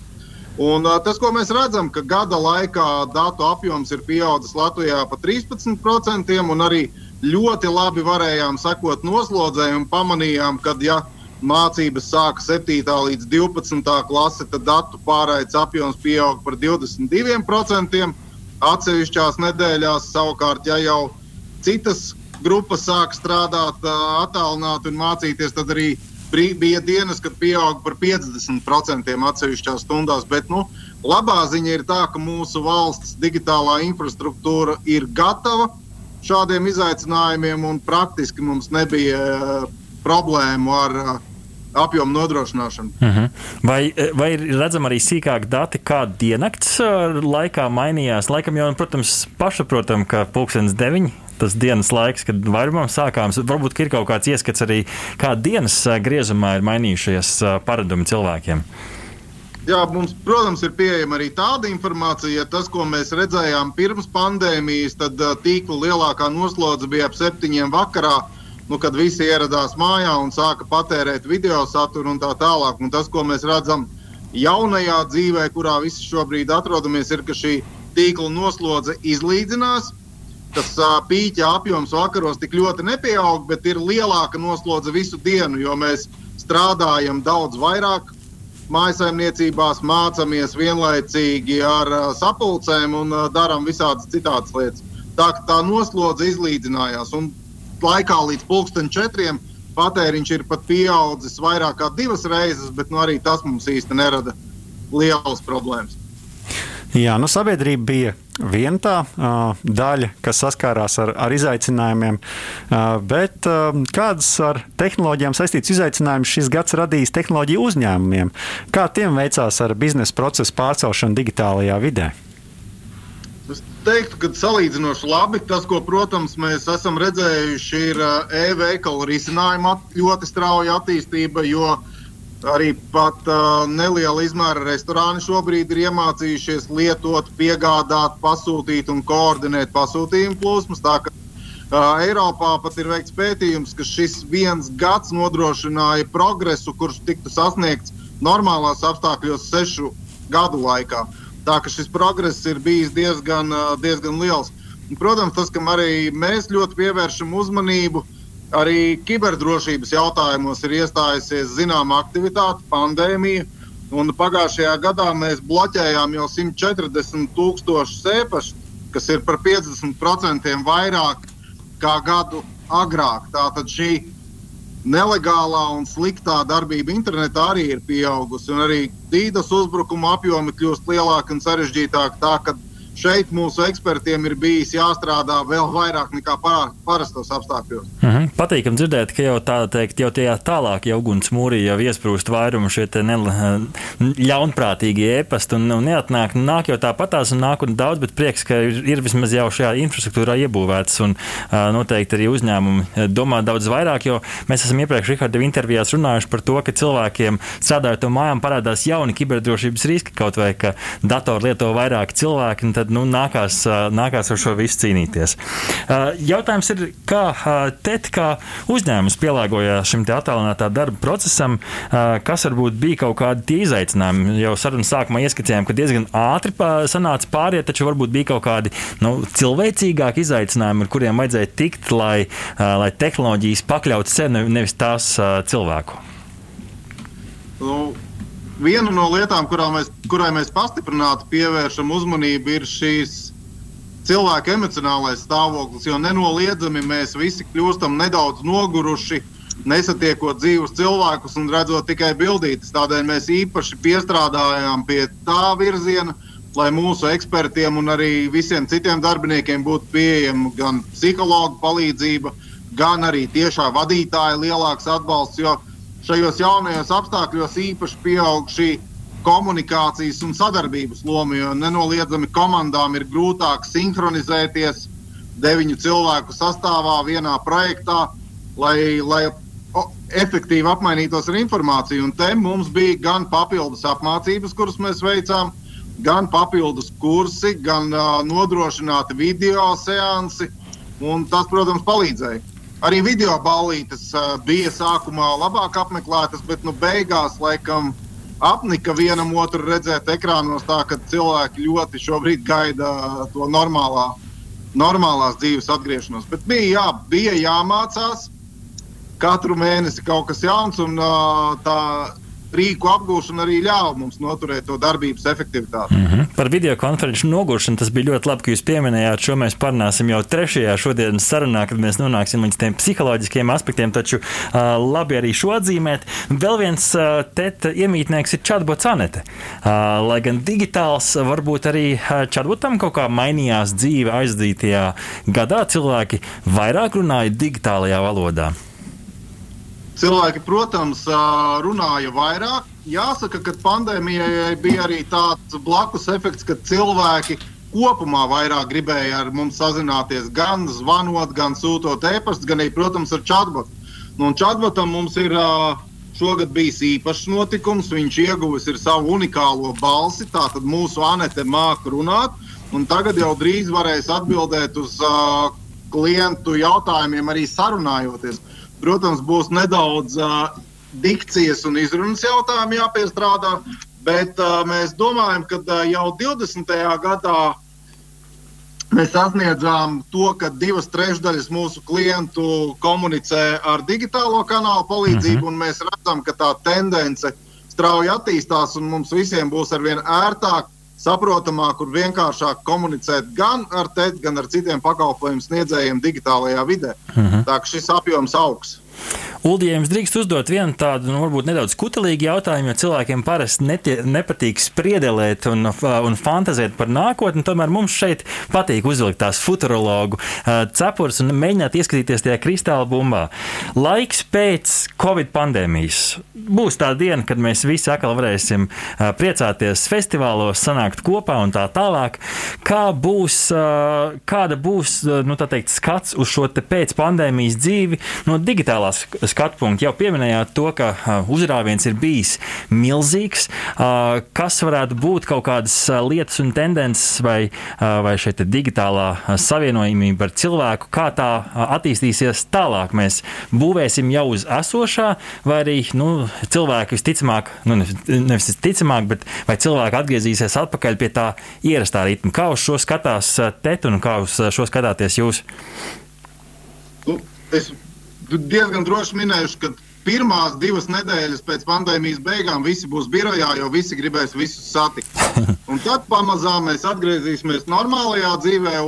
S6: Un, uh, tas, ko mēs redzam, ka gada laikā datu apjoms ir pieaudzis Latvijā par 13%, un arī ļoti labi varējām sekot noslodzē un pamanījām, ka, ja mācības sāka 7. līdz 12. klase, tad datu pārraides apjoms pieauga par 22%. Atsevišķās nedēļās savukārt, ja jau citas grupa sāk strādāt attālināti un mācīties, tad arī bija dienas, kad pieauga par 50% atsevišķās stundās. Bet nu, labā ziņa ir tā, ka mūsu valsts digitālā infrastruktūra ir gatava šādiem izaicinājumiem, un praktiski mums nebija problēmu ar apjomu nodrošināšanu. Uh
S1: mhm. -huh. vai, vai ir redzama arī sīkāk dati, kā diennakts laikā mainījās? Laikam jau, protams, pašsaprotam, ka pulkstenis deviņi tas dienas laiks, kad vairumam sākāms. Varbūt ir kaut kāds ieskats arī, kā dienas griezumā ir mainījušies paradumi cilvēkiem.
S6: Jā, mums, protams, ir pieejama arī tāda informācija, ja tas, ko mēs redzējām pirms pandēmijas, tad tīkla lielākā noslodze bija ap septiņiem vakarā, nu, kad visi ieradās mājā un sāka patērēt video saturu un tā tālāk. Un tas, ko mēs redzam jaunajā dzīvē, kurā visi šobrīd atrodamies, ir, ka šī tīkla noslodze izlīdzinās tas pīķa apjoms vakaros tik ļoti nepieaug, bet ir lielāka noslodze visu dienu, jo mēs strādājam daudz vairāk mājasemniecībās, mācāmies vienlaicīgi ar sapulcēm un darām visādas citādas lietas. Tā, tā noslodze izlīdzinājās. Un laikā līdz pulksten četriem patēriņš ir pat pieaudzis vairāk kā divas reizes, bet nu, arī tas mums īsti nerada lielas problēmas.
S2: Jā, nu sabiedrība bija viena tā uh, daļa, kas saskārās ar, ar izaicinājumiem, uh, bet uh, kādas ar tehnoloģijām saistītas izaicinājumus šis gads radījis tehnoloģiju uzņēmumiem? Kā tiem veicās ar biznesa procesu pārcelšanu digitālajā vidē?
S6: teiktu, ka salīdzinoši labi. Tas, ko, protams, mēs esam redzējuši, ir e-veikalu risinājuma ļoti strauja attīstība, jo arī pat uh, neliela izmēra restorāni šobrīd ir iemācījušies lietot, piegādāt, pasūtīt un koordinēt pasūtījumu plūsmas. Uh, Eiropā pat ir veikts pētījums, ka šis viens gads nodrošināja progresu, kurš tiktu sasniegts normālās apstākļos sešu gadu laikā. Tā ka šis progress ir bijis diezgan, diezgan liels. Protams, tas, kam arī mēs ļoti pievēršam uzmanību, arī kiberdrošības jautājumos ir iestājusies zināma aktivitāte, pandēmija. Un pagājušajā gadā mēs bloķējām jau 140 tūkstošus ēpašu, kas ir par 50% vairāk kā gadu agrāk. Tātad šī nelegālā un sliktā darbība internetā arī ir pieaugusi. Arī dīdas uzbrukuma apjomi kļūst lielāki un sarežģītāki. Tā, šeit mūsu ekspertiem ir bijis jāstrādā vēl vairāk nekā parastos apstākļos.
S1: Mm -hmm. Patīkami dzirdēt, ka jau tā teikt, jau tajā tālāk jau uguns mūrī jau iesprūst vairumu šie ļaunprātīgie ēpasti un, un neatnāk. Nāk jau tāpatās un nāk un daudz, bet prieks, ka ir, ir vismaz jau šajā infrastruktūrā iebūvēts un uh, noteikti arī uzņēmumi domā daudz vairāk, jo mēs esam iepriekš Riharda intervijās runājuši par to, ka cilvēkiem strādājot to mājām parādās jauni kiberdrošības riski, kaut vai ka datoru lieto vairāk cilvēki, un tad nu, nākās, nākās ar šo visu cīnīties. Jautājums ir, kā TET kā uzņēmums pielāgojās šim attālinātā darba procesam, kas varbūt bija kaut kādi tie izaicinājumi. Jau sarunas sākumā ieskicējām, ka diezgan ātri sanāca pāriet, taču varbūt bija kaut kādi nu, cilvēcīgāki izaicinājumi, ar kuriem vajadzēja tikt, lai, lai tehnoloģijas pakļautu sevi, nevis tās cilvēku.
S6: Nu, viena no lietām, mēs, kurai mēs pastiprināti pievēršam uzmanību, ir šīs cilvēka emocionālais stāvoklis. Jo nenoliedzami mēs visi kļūstam nedaudz noguruši, nesatiekot dzīvus cilvēkus un redzot tikai bildītas. Tādēļ mēs īpaši piestrādājām pie tā virziena, lai mūsu ekspertiem un arī visiem citiem darbiniekiem būtu pieejama gan psihologa palīdzība, gan arī tiešā vadītāja lielāks atbalsts. Jo šajos jaunajos apstākļos īpaši pieaug šī komunikācijas un sadarbības loma, jo nenoliedzami komandām ir grūtāk sinhronizēties deviņu cilvēku sastāvā vienā projektā, lai, lai efektīvi apmainītos ar informāciju. Un te mums bija gan papildus apmācības, kuras mēs veicām, gan papildus kursi, gan uh, nodrošināti video seansi. Tas, protams, palīdzēja. Arī video ballītes bija sākumā labāk apmeklētas, bet nu, beigās laikam apnika vienam otru redzēt ekrānos, tā ka cilvēki ļoti šobrīd gaida to normālā, normālās dzīves atgriešanos. Bet bija, jā, bija jāmācās katru mēnesi kaut kas jauns, un tā rīku apgūšana arī ļāva mums noturēt to darbības efektivitāti.
S1: Mm -hmm. Par video konferenču noguršanu tas bija ļoti labi, ka jūs pieminējāt. Šo mēs parunāsim jau trešajā šodienas sarunā, kad mēs nonāksim līdz tiem psiholoģiskiem aspektiem. Taču uh, labi arī šo atzīmēt. Vēl viens uh, teta iemītnieks ir chatbots Anete. Uh, lai gan digitāls, varbūt arī chatbotam kaut kā mainījās dzīve aizdītajā gadā. Cilvēki vairāk runāja digitālajā valodā.
S6: Cilvēki, protams, runāja vairāk. Jāsaka, ka pandēmijai bija arī tāds blakus efekts, ka cilvēki kopumā vairāk gribēja ar mums sazināties gan zvanot, gan sūtot e-pastu, gan arī, protams, ar chatbotu. Nu, chatbotam mums ir šogad bijis īpašs notikums. Viņš ieguvis savu unikālo balsi, tātad mūsu Anete māca runāt. Tagad jau drīz varēs atbildēt uz uh, klientu jautājumiem, arī sarunājoties. Protams, būs nedaudz uh, dikcijas un izrunas jautājumi jāpiestrādā, bet uh, mēs domājam, ka uh, jau 20. gadā mēs sasniedzām to, ka divas trešdaļas mūsu klientu komunicē ar digitālo kanālu palīdzību, mm -hmm. un mēs redzam, ka tā tendence strauji attīstās, un mums visiem būs arvien ērtāk saprotamāk un vienkāršāk komunicēt gan ar TED, gan ar citiem pakalpojumu sniedzējiem digitālajā vidē. Uh mhm. -huh. Tā kā šis apjoms augs.
S1: Uldi, ja jums drīkst uzdot vienu tādu, nu, varbūt nedaudz kutelīgu jautājumu, jo cilvēkiem parasti netie, nepatīk spriedelēt un, un fantazēt par nākotni, tomēr mums šeit patīk uzvilkt tās futurologu cepures un mēģināt ieskatīties tajā kristāla bumbā. Laiks pēc Covid pandēmijas būs tā diena, kad mēs visi atkal varēsim priecāties festivālos, sanākt kopā un tā tālāk. Kā būs, kāda būs nu, teikt, skats uz šo pēc pandēmijas dzīvi no digitālās skatu punkta? Jau pieminējāt to, ka uzrāviens ir bijis milzīgs. Kas varētu būt kaut kādas lietas un tendences vai, vai šeit digitālā savienojumība ar cilvēku, kā tā attīstīsies tālāk? Mēs būvēsim jau uz esošā, vai arī nu, cilvēki visticamāk, nu, nevis visticamāk, bet vai cilvēki atgriezīsies atpakaļ pie tā ierastā ritma. Kā uz šo skatās Tet un kā uz šo skatāties jūs?
S6: Nu, es diezgan droši minēšu, ka pirmās divas nedēļas pēc pandēmijas beigām visi būs birojā, jo visi gribēs visus satikt. Un tad pamazām mēs atgriezīsimies normālajā dzīvē.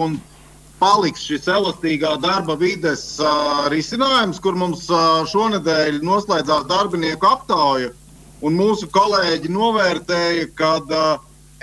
S6: Paliks šis elastīgā darba vides uh, risinājums, kur mums uh, šonadēļ noslēdzās darbinieku aptauja. Mūsu kolēģi novērtēja, ka uh,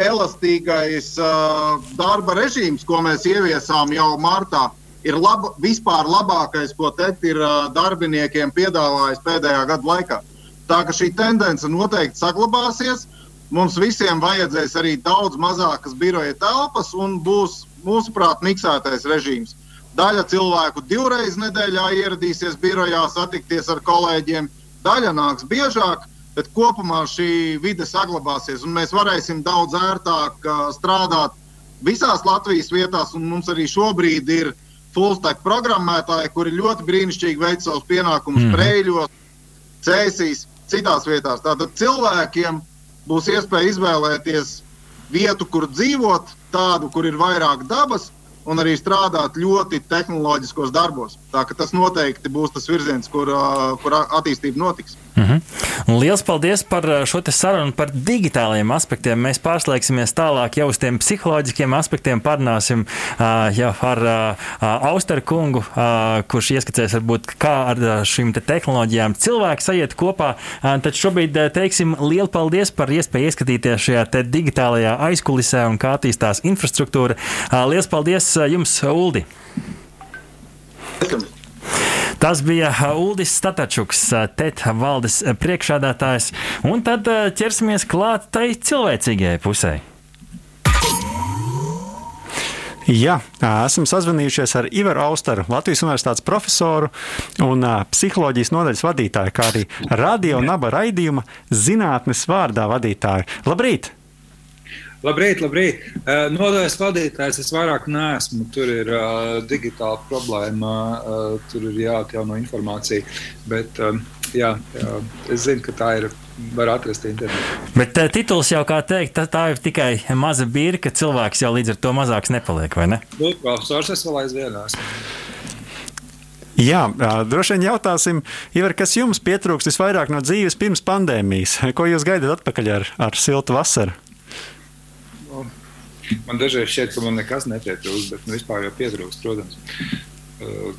S6: elastīgais uh, darba režīms, ko mēs ieviesām jau martā, uh, ir laba, vispār labākais, ko TET ir darbiniekiem piedāvājis pēdējā gada laikā. Tā ka šī tendence noteikti saglabāsies. Mums visiem vajadzēs arī daudz mazākas biroja telpas un būs, mūsuprāt, miksētais režīms. Daļa cilvēku divreiz nedēļā ieradīsies birojā, satikties ar kolēģiem, daļa nāks biežāk, bet kopumā šī vide saglabāsies un mēs varēsim daudz ērtāk strādāt visās Latvijas vietās. Mums arī šobrīd ir uh, fullstack programmētāji, kuri ļoti brīnišķīgi veic savus pienākumus mm. Prēļos, Cēsīs, citās vietās. Tātad cilvēkiem būs iespēja izvēlēties vietu, kur dzīvot, tādu, kur ir vairāk dabas, un arī strādāt ļoti tehnoloģiskos darbos. Tā, tas noteikti būs tas virziens, kur, kur attīstība notiks.
S1: Mm -hmm. Lielas paldies par šo sarunu par digitālajiem aspektiem. Mēs pārslēgsimies tālāk jau uz tiem psiholoģiskiem aspektiem. Parunāsim uh, jau ar uh, Austeru kungu, kurš ieskicēs, varbūt, kā ar šīm te tehnoloģijām cilvēki sajiet kopā. Tad šobrīd teiksim lielu paldies par iespēju ieskatīties šajā digitālajā aizkulisē un kā attīstās infrastruktūra. Liels paldies jums, Uldi! Tas bija Uldis Statačuks, TET valdes priekšādātājs. Un tad ķersimies klāt tai cilvēcīgajai pusē.
S2: Jā, esam sazvanījušies ar Ivaru Austaru, Latvijas Universitātes profesoru un psiholoģijas nodaļas vadītāju, kā arī radio naba raidījuma zinātnes vārdā vadītāju. Labrīt!
S7: Labrīt, labrīt. Uh, Nodaļas vadītājs es vairāk neesmu. Tur ir uh, digitāla problēma, uh, tur ir jāatjauno informācija. Bet uh, jā, jā, es zinu, ka tā ir. Var atrast internetā.
S1: Bet uh, tituls jau, kā teikt, tā, tā ir tikai maza birka. Cilvēks jau līdz ar to mazāks nepaliek, vai ne?
S7: Nu, profesors, es vēl aizvien esmu.
S2: Jā, droši vien jautāsim, Ivar, kas jums pietrūkst visvairāk no dzīves pirms pandēmijas? Ko jūs gaidat atpakaļ ar, ar siltu vasaru?
S7: Man dažreiz šķiet, ka man nekas nepietrūkst, bet nu, vispār jau pietrūkst, protams. Uh,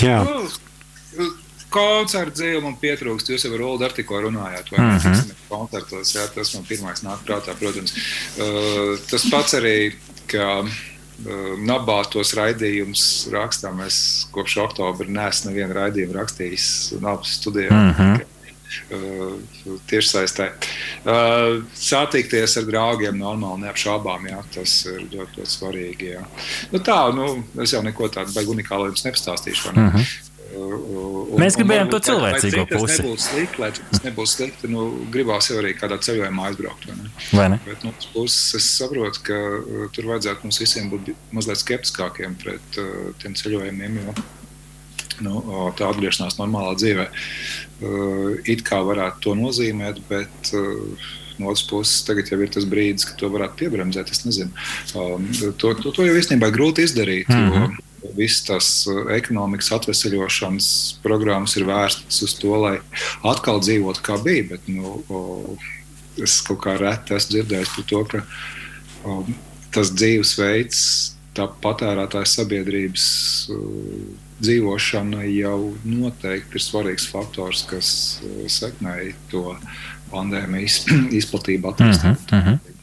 S2: Jā.
S7: Nu, koncerta dzīve man pietrūkst. Jūs jau ar Olu ar tikko runājāt, vai ne? Mm -hmm. koncertos, jā, tas man pirmais nāk prātā, protams. Uh, tas pats arī, ka uh, Nabā tos raidījumus rakstām. Es kopš oktobra neesmu nevienu raidījumu rakstījis Nabas studijā. Mm -hmm. Uh, tiešsaistē. Uh, satikties ar draugiem normāli, neapšaubām, jā, tas ir ļoti, ļoti svarīgi. Jā. Nu, tā, nu, es jau neko tādu baigi unikālu jums nepastāstīšu. Ne? Uh -huh.
S1: Un, Mēs gribējām to cilvēcīgo pusi.
S7: Tas nebūs slikti, lai tas nebūs slikti. Nu, gribās jau arī kādā ceļojumā aizbraukt. Vai ne?
S1: Vai ne?
S7: Bet no otras puses, es saprotu, ka uh, tur vajadzētu mums visiem būt mazliet skeptiskākiem pret uh, tiem ceļojumiem. Jo, nu, tā atgriešanās normālā dzīvē. It kā varētu to nozīmēt, bet no otras puses, tagad jau ir tas brīdis, kad to varētu piebremzēt. Es nezinu, to, to, to jau īstenībā ir grūti izdarīt. Mm -hmm. Visas tās ekonomikas atvesaļošanas programmas ir vērstas uz to, lai atkal dzīvotu kā bija. Bet, nu, es kaut kā reti esmu dzirdējis par to, ka um, tas dzīvesveids, tā patērētāja sabiedrības uh, dzīvošana jau noteikti ir svarīgs faktors, kas sekmēja to pandēmijas izplatību attīstību. Uh -huh, uh -huh.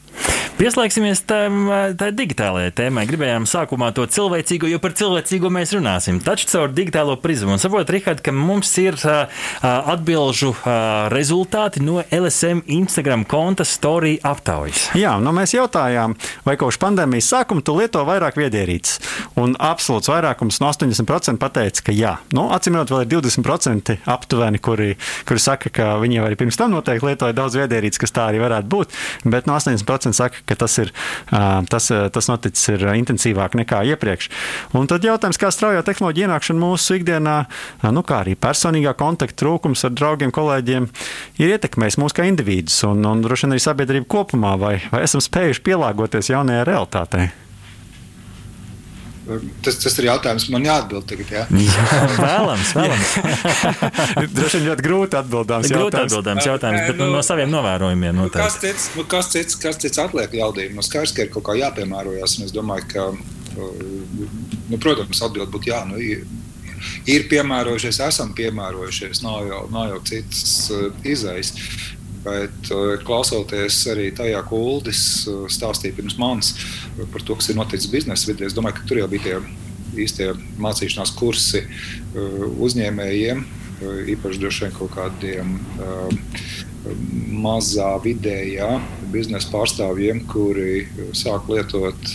S1: Pieslēgsimies tam digitālajai tēmai. Gribējām sākumā to cilvēcīgo, jo par cilvēcīgo mēs runāsim. Taču caur digitālo prizmu. Un saprotiet, Rihard, ka mums ir uh, atbilžu uh, rezultāti no LSM Instagram konta Story aptaujas.
S2: Jā, nu mēs jautājām, vai kopš pandēmijas sākuma tu lieto vairāk viedierīces. Un absolūts vairākums no 80% pateica, ka jā. Nu, Atcīmrot, vēl ir 20% aptuveni, kuri, kuri saka, ka viņi jau arī pirms tam noteikti lietoja daudz viedierīces, kas tā arī varētu būt. Bet no 80% saka, ka tas, ir, tas, tas noticis ir intensīvāk nekā iepriekš. Un tad jautājums, kā strauja tehnoloģija ienākšana mūsu ikdienā, nu, kā arī personīgā kontakta trūkums ar draugiem, kolēģiem, ir ietekmējis mūs kā individus un, un droši vien arī sabiedrību kopumā, vai, vai esam spējuši pielāgoties jaunajai realitātei.
S7: Tas, tas ir jautājums, man jāatbild tagad. Jā,
S1: jā vēlams. vēlams.
S2: Droši vien ļoti grūti atbildāms
S1: jautājums. Grūti atbildāms jautājums, bet nu, no saviem novērojumiem
S7: noteikti. Nu, kas cits, nu, kas cits, kas cits atliek jaudību? Nu, skaidrs, ka ir kaut kā jāpiemērojas, un es domāju, ka, nu, protams, atbild būtu jā. Nu, ir piemērojušies, esam piemērojušies, nav jau, nav jau citas uh, izējas. Bet uh, klausoties arī tajā, ko Uldis uh, stāstīja pirms manis par to, kas ir noticis biznesa vidē, es domāju, ka tur jau bija tie īstie mācīšanās kursi uzņēmējiem, īpaši droši vien kaut kādiem mazā vidējā biznesa pārstāvjiem, kuri sāk lietot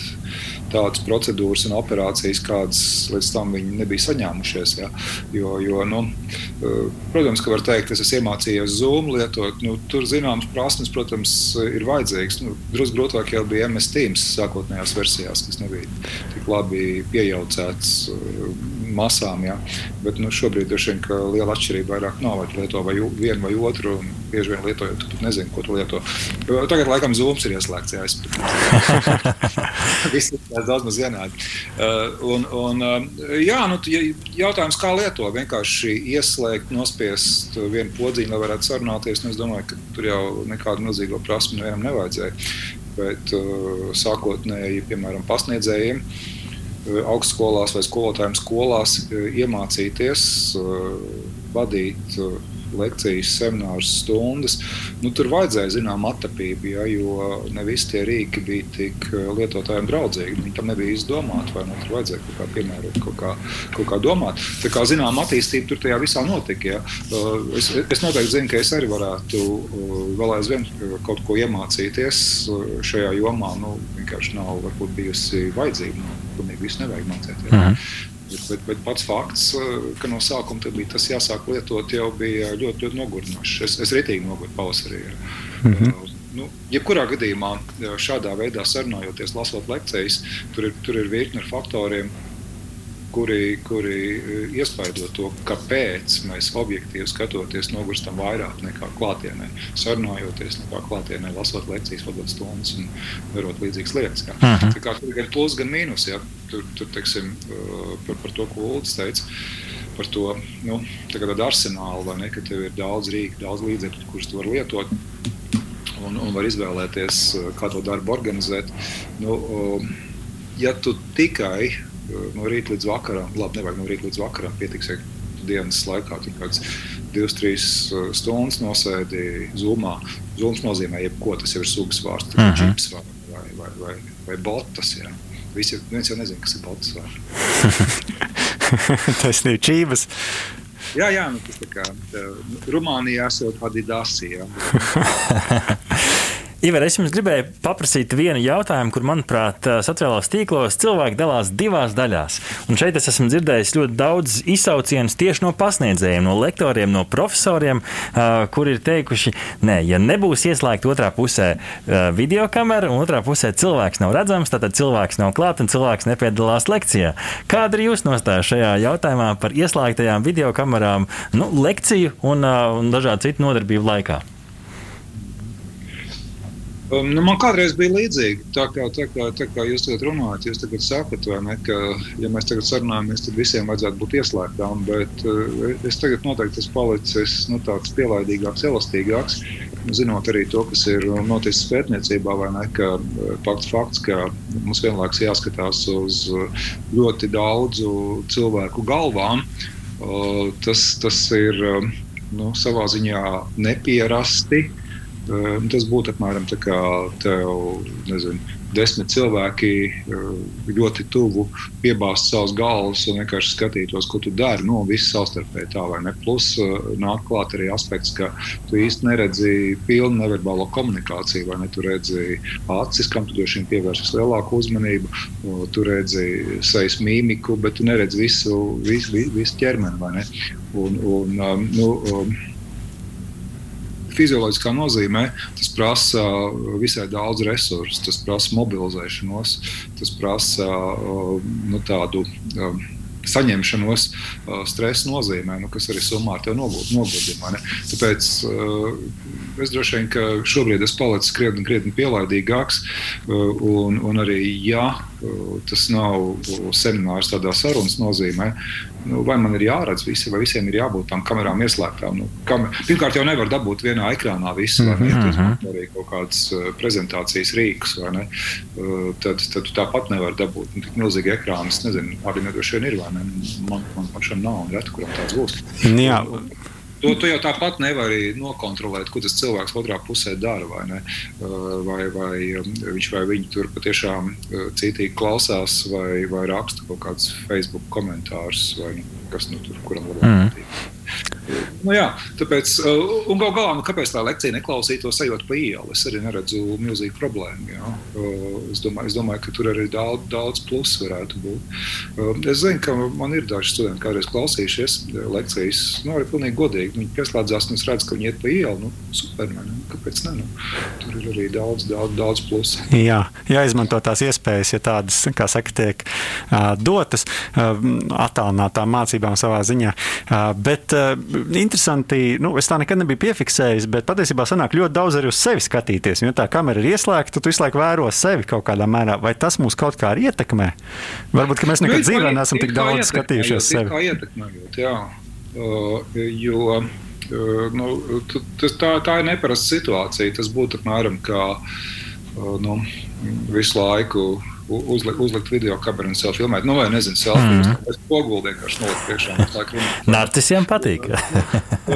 S7: tādas procedūras un operācijas, kādas līdz tam viņi nebija saņēmušies. Ja? Jo, jo, nu, eh, protams, ka var teikt, es esmu iemācījies Zoom lietot. Nu, tur zināmas prasmes, protams, ir vajadzīgas. Nu, Drusku grūtāk jau bija MS Teams sākotnējās versijās, kas nebija tik labi piejaucēts masām. Ja? Bet nu, šobrīd droši vien liela atšķirība vairāk nav. Vai lieto vai vienu vai otru, un bieži vien lietojot, tu nezini, ko tu lieto. Tagad, laikam, Zooms ir ieslēgts. Jā, es... Viss ir daudz maz vienādi. Uh, un, un, uh, jā, nu, jautājums, kā lieto? Vienkārši ieslēgt, nospiest vienu podziņu, lai varētu sarunāties. Nu, es domāju, ka tur jau nekādu milzīgo prasmu nevienam nevajadzēja. Bet uh, sākotnēji, piemēram, pasniedzējiem augstskolās vai skolotājiem skolās iemācīties vadīt lekcijas, seminārus, stundas. Nu, tur vajadzēja zinām attapību, ja, jo ne visi tie rīki bija tik eh, lietotājiem draudzīgi. Viņi tam nebija izdomāti, vai nu tur vajadzēja kaut kā piemērot, kaut kā, kaut kā domāt. Tā kā zinām attīstība tur tajā visā notika. Ja. Eh, es, es noteikti zinu, ka es arī varētu eh, vēl aizvien kaut ko iemācīties šajā jomā. Nu, vienkārši nav varbūt bijusi vajadzība. Nu, pilnīgi visu nevajag mācīt. Ja. Mhm. -huh. Bet, bet pats fakts, eh, ka no sākuma bija tas jāsāk lietot, jau bija ļoti, ļoti nogurdinošs. Es, es ritīgi nogurdu pavasarī. Mm -hmm. Nu, jebkurā gadījumā, šādā veidā sarunājoties, lasot lekcijas, tur ir, tur ir virkne faktoriem, kuri, kuri iespaido to, kāpēc mēs objektīvi skatoties nogurstam vairāk nekā klātienē, sarunājoties nekā klātienē, lasot lekcijas, vadot stundas un darot līdzīgas lietas. Ja. Uh -huh. Tā kā tur ir gan plus, gan mīnus. Ja tur, tur teiksim, uh, par, par to, ko Ulrichs teica. Par to nu, tādu arsenālu, vai ne, ka tev ir daudz rīku, daudz līdzekļu, kurus tu vari lietot un, un var izvēlēties, uh, kā to darbu organizēt. Nu, ja tu tikai no rīta līdz vakaram, labi, nevajag no rīta līdz vakaram, pietiks, ja dienas laikā tur kāds divas, trīs stundas nosēdi zumā. Zums nozīmē, jebko tas ir sugas vārds, uh -huh. čips vai, vai, vai, vai, vai botas. Jā. Visi, viens jau nezina, kas ir balts vārds.
S2: tas ir čības.
S7: Jā, jā, nu, tas tā kā Rumānijā esot Adidasija.
S1: Ivar, es jums gribēju paprasīt vienu jautājumu, kur, manuprāt, sociālajos tīklos cilvēki dalās divās daļās. Un šeit es esmu dzirdējis ļoti daudz izsaucienus tieši no pasniedzējiem, no lektoriem, no profesoriem, uh, kur ir teikuši, nē, ja nebūs ieslēgta otrā pusē uh, video kamera un otrā pusē cilvēks nav redzams, tad cilvēks nav klāt un cilvēks nepiedalās lekcijā. Kāda ir jūsu nostāja šajā jautājumā par ieslēgtajām video kamerām nu, lekciju un, un dažādu citu nodarbību laikā?
S7: Um, nu, man kādreiz bija līdzīgi. Tā kā, tā kā, tā kā jūs tagad runājat, jūs tagad sakat, ne, ka, ja mēs tagad sarunājamies, tad visiem vajadzētu būt ieslēgtām. Bet uh, es tagad noteikti esmu palicis nu, tāds pielaidīgāks, elastīgāks. zinot arī to, kas ir noticis pētniecībā, vai ne, ka fakts, fakts, ka mums vienlaikus jāskatās uz ļoti daudzu cilvēku galvām, tas, tas ir nu, savā ziņā nepierasti. Tas būtu apmēram tā kā tev, nezinu, desmit cilvēki eh, ļoti tuvu piebāzt savus galvas un vienkārši skatītos, ko tu dari. Nu, viss savstarpēji tā vai ne. Plus eh, nāk klāt arī aspekts, ka tu īsti neredzi pilnu neverbālo komunikāciju, vai ne? Tu redzi acis, kam tu droši vien pievērsi lielāku uzmanību, tu redzi sejas mīmiku, bet tu neredzi visu, visu, visu ķermeni, vai ne? Un, un, nu, fizioloģiskā nozīmē tas prasa uh, visai daudz resursu, tas prasa mobilizēšanos, tas prasa uh, nu, tādu um, saņemšanos uh, stresa nozīmē, nu, kas arī summā ar tevi nogurdina. Tāpēc es droši vien, ka šobrīd esmu palicis krietni, krietni pielaidīgāks, un, un arī, ja tas nav seminārs tādā sarunas nozīmē, nu, vai man ir jāredz visi, vai visiem ir jābūt tām kamerām ieslēgtām. Nu, kamer... Pirmkārt, jau nevar dabūt vienā ekrānā visu, vai mm -hmm. arī kaut kādas uh, prezentācijas rīks, vai ne? Uh, tad, tad tu tāpat nevar dabūt nu, tik milzīgi ekrānu. Es nezinu, arī nedroši vien ir, vai ne? Man, man pašam nav, un reti, kuram tāds būs.
S2: Jā.
S7: To, to jau tāpat nevari nokontrolēt, ko tas cilvēks otrā pusē dara. Vai, ne? vai, vai viņš vai viņi tur patiešām citīgi klausās, vai, vai raksta kaut kādus Facebook komentārus, vai nu, kas nu, tur kuram labāk mm. Nu, jā, tāpēc, uh, un gal galā, nu, kāpēc tā lekcija neklausītos, ejot pa ielu? Es arī neredzu milzīgu problēmu. Jā. Uh, es, domāju, es domāju, ka tur arī daudz, daudz plusu varētu būt. Uh, es zinu, ka man ir daži studenti, kādreiz klausījušies lekcijas. Nu, arī pilnīgi godīgi. Viņi pieslēdzās, un es redzu, ka viņi iet pa ielu. Nu, super, man, nu, kāpēc ne? Nu, tur ir arī daudz, daudz, daudz plusu.
S2: Jā, jāizmanto tās iespējas, ja tādas, kā saka, tiek uh, dotas uh, attālinātām mācībām savā ziņā. Uh, bet, interesanti, nu, es tā nekad nebiju piefiksējis, bet patiesībā sanāk ļoti daudz arī uz sevi skatīties. Jo tā kamera ir ieslēgta, tu visu laiku vēro sevi kaut kādā mērā. Vai tas mūs kaut kā arī ietekmē? Varbūt mēs nekad nu, dzīvē neesam tik daudz skatījušies sevi.
S7: Ietekmējot, jā. Uh, jo uh, nu, tas, tā, tā ir neparasta situācija. Tas būtu apmēram kā uh, nu, visu laiku uzlikt, uzlikt video kameru un sev filmēt. Nu, vai nezinu, selfiju. Mm. Es poguldu vienkārši nolikt priekšā.
S1: Narcisiem patīk.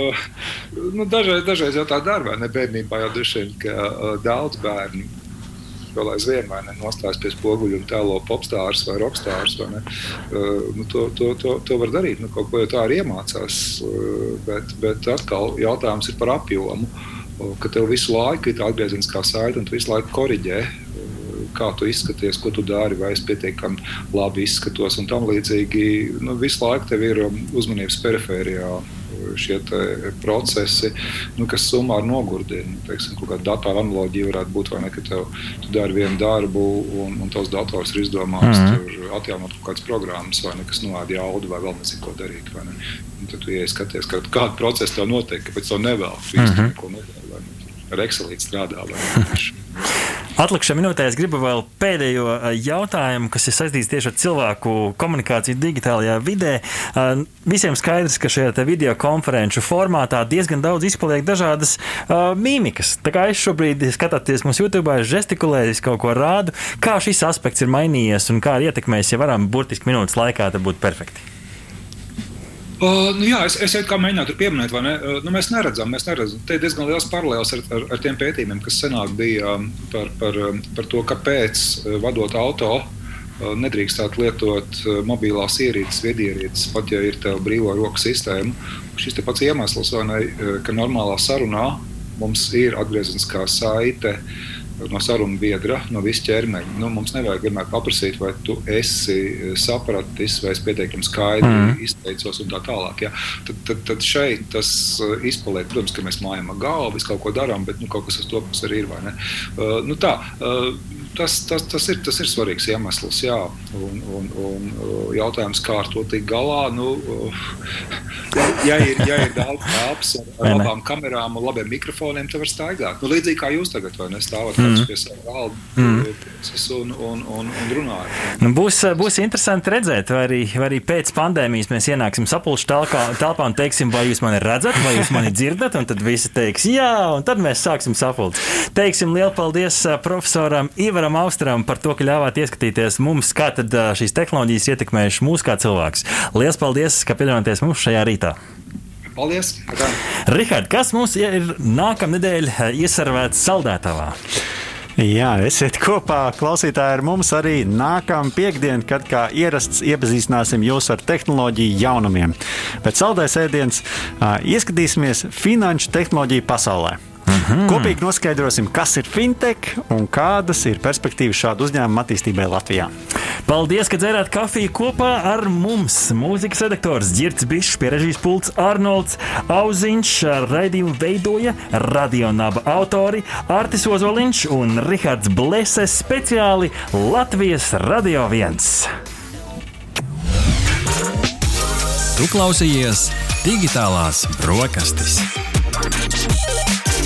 S7: nu, dažreiz, dažreiz jau tā dara, vai ne? Bērnībā jau vien, ka uh, daudz bērnu vēl aizvien ne, nostājas pie spoguļa un tēlo popstārs vai rokstārs. Vai uh, nu, to, to, to, to var darīt. Nu, kaut ko jau tā arī iemācās. Uh, bet, bet atkal jautājums ir par apjomu. Uh, ka tev visu laiku ir tā atgriezeniskā saite un tu visu laiku koriģē kā tu izskaties, ko tu dari, vai es pietiekami labi izskatos un tam līdzīgi. Nu, visu laiku tev ir um, uzmanības perifērijā uh, šie procesi, nu, kas summāri nogurdina. Teiksim, kaut kāda datora analoģija varētu būt, vai ne, ka tev, tu dari vienu darbu, un, un tavs dators ir izdomājis mm -hmm. atjaunot kaut kādas programmas, vai ne, kas noēda jaudu, vai vēl nezinu, ko darīt. Tad tu ieskaties, kā, kāda procesa tev notiek, kāpēc tev nevēl. Tu mm -hmm. neko nedari, vai ne, ar Excelīti strādā. Vai ne,
S1: Atlikušajā minūtē es gribu vēl pēdējo jautājumu, kas ir saistīts tieši ar cilvēku komunikāciju digitālajā vidē. Visiem skaidrs, ka šajā video konferenču formātā diezgan daudz izpaliek dažādas uh, mīmikas. Tā kā es šobrīd skatos mūsu YouTube, es gestikulēju, es kaut ko rādu, kā šis aspekts ir mainījies un kā ir ietekmējis, ja varam burtiski minūtes laikā, tad būtu perfekti.
S7: Uh, nu jā, es, es kā mēģinātu pieminēt, vai ne? Uh, nu, mēs neredzam, mēs neredzam. Te ir diezgan liels paralēls ar, ar, ar tiem pētījumiem, kas senāk bija um, par, par, um, par to, kāpēc uh, vadot auto. Uh, nedrīkstētu lietot uh, mobilās ierīces, viedierīces, pat ja ir tev brīvā roka sistēma. Šis pats iemesls, ne, ka normālā sarunā mums ir atgriezeniskā saite uh, no sarunu biedra, no visa ķermeņa. Nu, mums nevajag vienmēr paprasīt, vai tu esi sapratis, vai es pietiekami skaidri mm. izteicos un tā tālāk. Ja? Tad, tad, tad šeit tas uh, izpaliek. Protams, ka mēs mājām ar galvu, visu kaut ko darām, bet nu, kaut kas uz to puses arī ir. Uh, nu, tā, uh, tas, tas, tas, ir, tas ir svarīgs iemesls. Jā. Un, un, un jautājums, kā ar to tikt galā, nu, ja, ir, ja ir daudz ar, ar labām kamerām un labiem mikrofoniem, tad var staigāt. Nu, līdzīgi kā jūs tagad, vai ne? Stāvat mm. Pie sava galda mm. un, un, un, un runājat.
S1: Nu, būs, būs interesanti redzēt, vai arī, vai arī pēc pandēmijas mēs ienāksim sapulču telpā, telpā un teiksim, vai jūs mani redzat, vai jūs mani dzirdat, un tad visi teiks, jā, un tad mēs sāksim sapulci. Teiksim lielu paldies profesoram Ivaram Austram par to, ka ļāvāt ieskatīties mums, kā tad šīs tehnoloģijas ietekmējuši mūs kā cilvēks. Lielas paldies, ka pievienojāties mums šajā rītā!
S7: Paldies!
S1: Rihard, kas mums ir nākamā nedēļa iesarvēts saldētavā?
S2: Jā, esiet kopā, klausītāji, ar mums arī nākamā piekdiena, kad kā ierasts iepazīstināsim jūs ar tehnoloģiju jaunumiem. Pēc saldēs ēdienas ieskatīsimies finanšu tehnoloģiju pasaulē. -hmm. Kopīgi noskaidrosim, kas ir fintech un kādas ir perspektīvas šādu uzņēmumu attīstībai Latvijā.
S1: Paldies, ka dzērāt kafiju kopā ar mums. Mūzikas redaktors Girts Bišs, pie režijas pults Arnolds Auziņš, raidījumu veidoja radionāba autori Artis Ozoliņš un Rihards Bleses speciāli Latvijas Radio 1.
S5: Tu klausījies digitālās brokastis